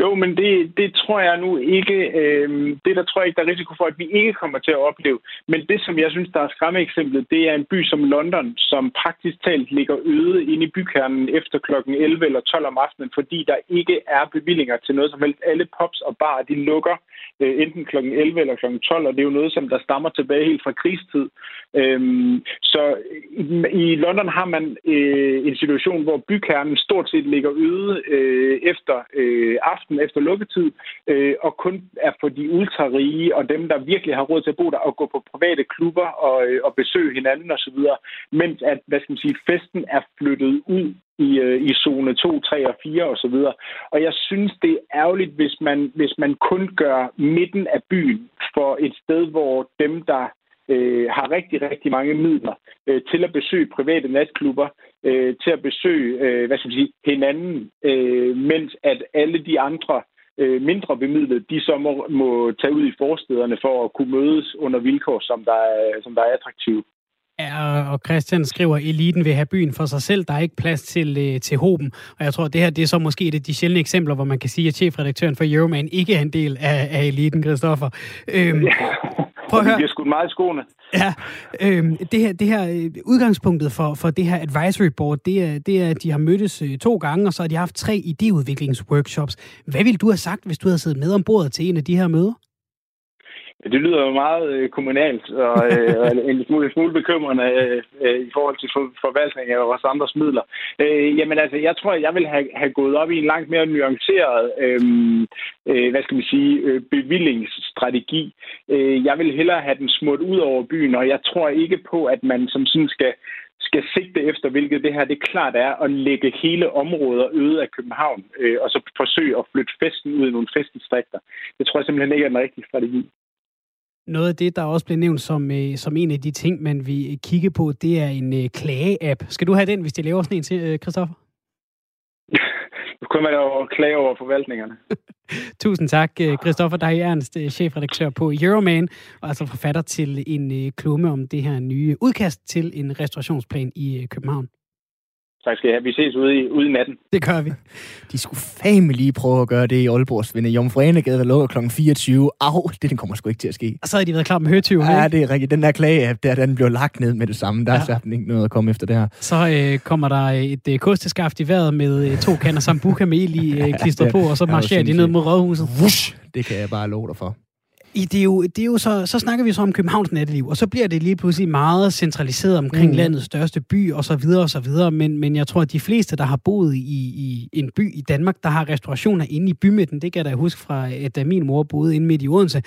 Speaker 6: Jo, men det, det tror jeg nu ikke, øh, det der tror jeg ikke, der er risiko for, at vi ikke kommer til at opleve. Men det, som jeg synes, der er skræmmeeksemplet, det er en by som London, som praktisk talt ligger øde inde i bykernen efter klokken 11 eller 12 om aftenen, fordi der ikke er bevillinger til noget som helst. Alle pops og barer, de lukker øh, enten klokken 11 eller klokken 12, og det er jo noget, som der stammer tilbage helt fra krigstid. Øhm, så i, i London har man øh, en situation, hvor bykernen stort set ligger øde øh, efter øh, aften efter lukketid, øh, og kun er for de ultrarige og dem, der virkelig har råd til at bo der, og gå på private klubber og, øh, og besøge hinanden osv., mens at, hvad skal man sige, festen er flyttet ud i, øh, i zone 2, 3 og 4 og så videre. Og jeg synes, det er ærgerligt, hvis man, hvis man kun gør midten af byen for et sted, hvor dem, der øh, har rigtig, rigtig mange midler øh, til at besøge private natklubber, øh, til at besøge øh, hvad skal man sige, hinanden, øh, mens at alle de andre øh, mindre bemidlede, de så må, må tage ud i forstederne for at kunne mødes under vilkår, som der er, som der er attraktive.
Speaker 1: Ja, og Christian skriver, at eliten vil have byen for sig selv. Der er ikke plads til, øh, til håben. Og jeg tror, det her det er så måske et af de sjældne eksempler, hvor man kan sige, at chefredaktøren for Euroman ikke er en del af, af eliten, Christoffer.
Speaker 6: Øhm, ja. Prøv at høre. Det skudt meget i skoene.
Speaker 1: Ja, øhm, det her, det her øh, udgangspunktet for, for det her advisory board, det er, det er, at de har mødtes øh, to gange, og så har de haft tre idéudviklingsworkshops. Hvad ville du have sagt, hvis du havde siddet med om bordet til en af de her møder?
Speaker 6: Det lyder jo meget øh, kommunalt og, øh, og en smule, smule bekymrende øh, i forhold til for, forvaltning af vores andres midler. Jamen altså, jeg tror, jeg vil have, have gået op i en langt mere nuanceret, øh, øh, hvad skal man sige, bevillingsstrategi. Jeg vil hellere have den smurt ud over byen, og jeg tror ikke på, at man som sådan skal skal sigte efter, hvilket det her det klart er, at lægge hele områder øde af København, øh, og så forsøge at flytte festen ud i nogle festdistrikter. Det tror jeg simpelthen ikke er den rigtige strategi.
Speaker 1: Noget af det, der også bliver nævnt som, øh, som en af de ting, man vil kigge på, det er en øh, klage-app. Skal du have den, hvis de laver sådan en til, øh, Christopher?
Speaker 6: Nu kommer man jo klage over forvaltningerne.
Speaker 1: Tusind tak, øh, Christoffer Dej Ernst, øh, chefredaktør på Euroman, og altså forfatter til en øh, klumme om det her nye udkast til en restaurationsplan i København.
Speaker 6: Tak skal I have. Vi ses ude i, ude i natten.
Speaker 1: Det gør vi.
Speaker 2: De skulle fame lige prøve at gøre det i Aalborg, Svende. Jomfruanegade, der lukker kl. 24. Au, det den kommer sgu ikke til at ske.
Speaker 1: Og så har de været klar med høretyven,
Speaker 2: Ja, det er rigtigt. Den der klage der, den bliver lagt ned med det samme. Der ja. er simpelthen ikke noget at komme efter det her.
Speaker 1: Så øh, kommer der et øh, kosteskaft i vejret med øh, to kander sambuca mel i øh, klistret på, og så marcherer de ned mod rådhuset.
Speaker 2: Wush, det kan jeg bare love dig for.
Speaker 1: I, det er jo, det er jo så, så snakker vi så om Københavns natteliv, og så bliver det lige pludselig meget centraliseret omkring mm. landets største by, og så videre og så videre. Men, men jeg tror, at de fleste, der har boet i, i en by i Danmark, der har restaurationer inde i bymidten, det kan jeg da huske fra, at da min mor boede inde midt i Odense,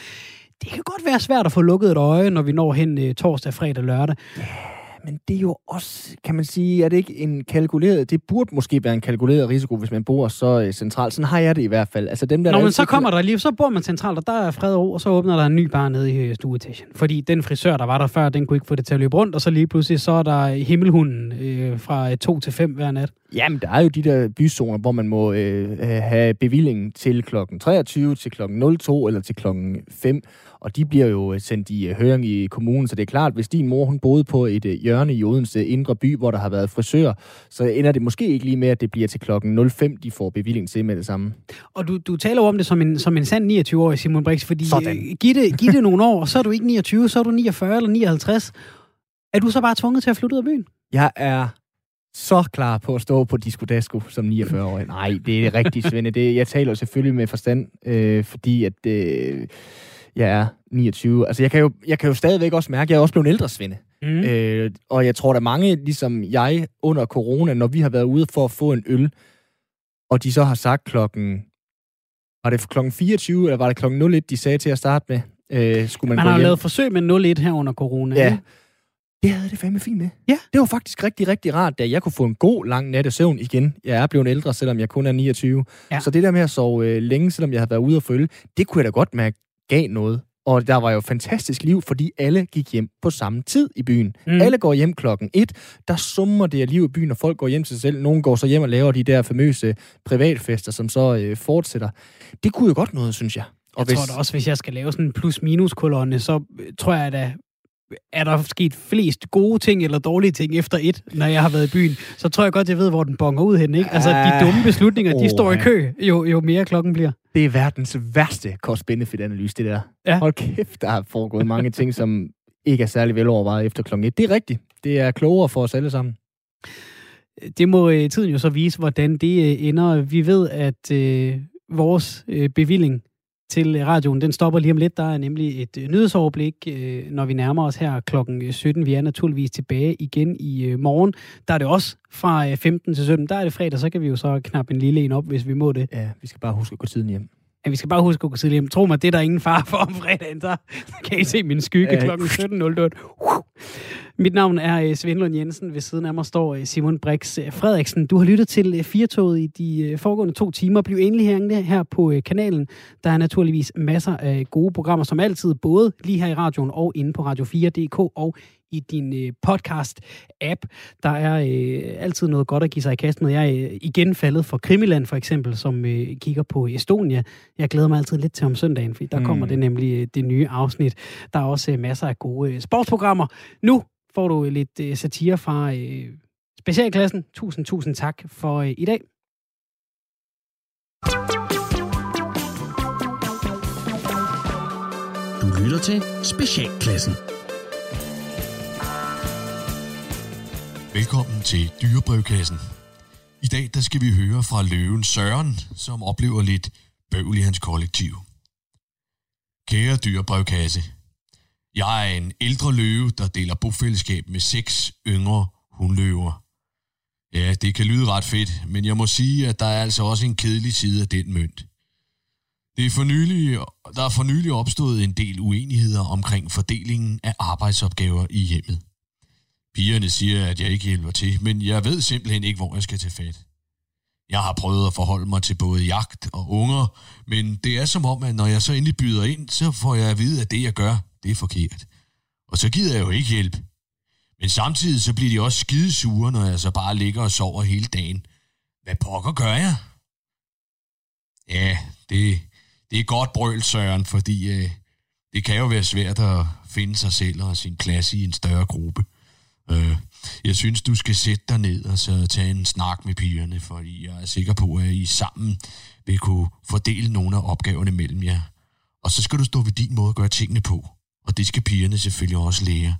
Speaker 1: det kan godt være svært at få lukket et øje, når vi når hen øh, torsdag, fredag, lørdag.
Speaker 2: Yeah men det er jo også, kan man sige, er det ikke en kalkuleret, det burde måske være en kalkuleret risiko, hvis man bor så øh, centralt. Sådan har jeg det i hvert fald. Altså dem, der
Speaker 1: Nå, men så kommer der lige, så bor man centralt, og der er fred og ro, og så åbner der en ny bar nede i øh, stueetagen. Fordi den frisør, der var der før, den kunne ikke få det til at løbe rundt, og så lige pludselig, så er der himmelhunden øh, fra 2 til 5 hver nat.
Speaker 2: Jamen, der er jo de der byzoner, hvor man må øh, have bevillingen til klokken 23, til klokken 02 eller til klokken 5 og de bliver jo øh, sendt i øh, høring i kommunen, så det er klart, hvis din mor hun boede på et øh, hjørne i Odense Indre By, hvor der har været frisør, så ender det måske ikke lige med, at det bliver til klokken 05, de får bevilling til med det samme.
Speaker 1: Og du, du taler om det som en, som en sand 29-årig, Simon Brix, fordi giv det, giv det nogle år, så er du ikke 29, så er du 49 eller 59. Er du så bare tvunget til at flytte ud af byen?
Speaker 2: Jeg er så klar på at stå på Disco Dasco som 49-årig. Nej, det er rigtigt, Svende. Det, jeg taler selvfølgelig med forstand, øh, fordi at... Øh, jeg er 29. Altså, jeg kan jo, jeg kan jo stadigvæk også mærke, at jeg er også blevet ældre, Svende. Mm. Øh, og jeg tror, der er mange, ligesom jeg, under corona, når vi har været ude for at få en øl, og de så har sagt klokken... Var det klokken 24, eller var det klokken 01, de sagde til at starte med? Øh, skulle man
Speaker 1: man har lavet forsøg med 01 her under corona.
Speaker 2: Ja. Ikke? Det havde det fandme fint med. Ja. Det var faktisk rigtig, rigtig rart, da jeg kunne få en god, lang nat søvn igen. Jeg er blevet ældre, selvom jeg kun er 29. Ja. Så det der med at sove øh, længe, selvom jeg havde været ude og følge, det kunne jeg da godt mærke gav noget. Og der var jo fantastisk liv, fordi alle gik hjem på samme tid i byen. Mm. Alle går hjem klokken et. Der summer det af liv i byen, og folk går hjem til sig selv. Nogle går så hjem og laver de der famøse privatfester, som så øh, fortsætter. Det kunne jo godt noget, synes jeg.
Speaker 1: Og jeg hvis... tror da også, hvis jeg skal lave sådan en plus-minus-kolonne, så øh, tror jeg da, er der sket flest gode ting eller dårlige ting efter et, når jeg har været i byen, så tror jeg godt, jeg ved, hvor den bonger ud hen. Ikke? Altså, de dumme beslutninger, oh, de står i kø, jo, jo mere klokken bliver.
Speaker 2: Det er verdens værste cost-benefit-analyse, det der. Ja. Hold kæft, der har foregået mange ting, som ikke er særlig velovervejet efter klokken 1. Det er rigtigt. Det er klogere for os alle sammen.
Speaker 1: Det må øh, tiden jo så vise, hvordan det øh, ender. Vi ved, at øh, vores øh, bevilling til radioen. Den stopper lige om lidt. Der er nemlig et øh, nyhedsoverblik, øh, når vi nærmer os her klokken øh, 17. Vi er naturligvis tilbage igen i morgen. Der er det også fra 15 til 17. Der er det fredag, så kan vi jo så knappe en lille en op, hvis vi må det.
Speaker 2: Ja, vi skal bare huske at gå tiden hjem.
Speaker 1: Ja, vi skal bare huske at gå tidligt hjem. Tro mig, det er der ingen far for om fredagen. Så kan I se min skygge ja. kl. 17.08. Mit navn er øh, Svend Lund Jensen. Ved siden af mig står øh, Simon Brix øh, Frederiksen. Du har lyttet til Firtoget i de foregående to timer. Bliv endelig hængende her på kanalen. Der er naturligvis masser af gode programmer, som altid, både lige her i radioen og inde på Radio4.dk og i din øh, podcast-app. Der er øh, altid noget godt at give sig i kast med. Jeg er øh, igen faldet for Krimiland for eksempel, som øh, kigger på Estonia. Jeg glæder mig altid lidt til om søndagen, for der mm. kommer det nemlig øh, det nye afsnit. Der er også øh, masser af gode øh, sportsprogrammer. Nu får du lidt øh, satire fra øh, specialklassen. Tusind, tusind tak for øh, i dag.
Speaker 7: Du lytter til Specialklassen. Velkommen til Dyrebrevkassen. I dag der skal vi høre fra løven Søren, som oplever lidt bøvl i hans kollektiv. Kære dyrebrevkasse, jeg er en ældre løve, der deler bofællesskab med seks yngre hundløver. Ja, det kan lyde ret fedt, men jeg må sige, at der er altså også en kedelig side af den mønt. Det er for nylig, der er for nylig opstået en del uenigheder omkring fordelingen af arbejdsopgaver i hjemmet. Pigerne siger, at jeg ikke hjælper til, men jeg ved simpelthen ikke, hvor jeg skal tage fat. Jeg har prøvet at forholde mig til både jagt og unger, men det er som om, at når jeg så endelig byder ind, så får jeg at vide, at det, jeg gør, det er forkert. Og så gider jeg jo ikke hjælp. Men samtidig så bliver de også skidesure, når jeg så bare ligger og sover hele dagen. Hvad pokker gør jeg? Ja, det, det er godt brøl, Søren, fordi øh, det kan jo være svært at finde sig selv og sin klasse i en større gruppe. Øh, jeg synes, du skal sætte dig ned og så tage en snak med pigerne, fordi jeg er sikker på, at I sammen vil kunne fordele nogle af opgaverne mellem jer. Og så skal du stå ved din måde at gøre tingene på, og det skal pigerne selvfølgelig også lære.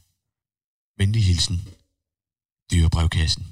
Speaker 7: Venlig hilsen. Dyrebrevkassen.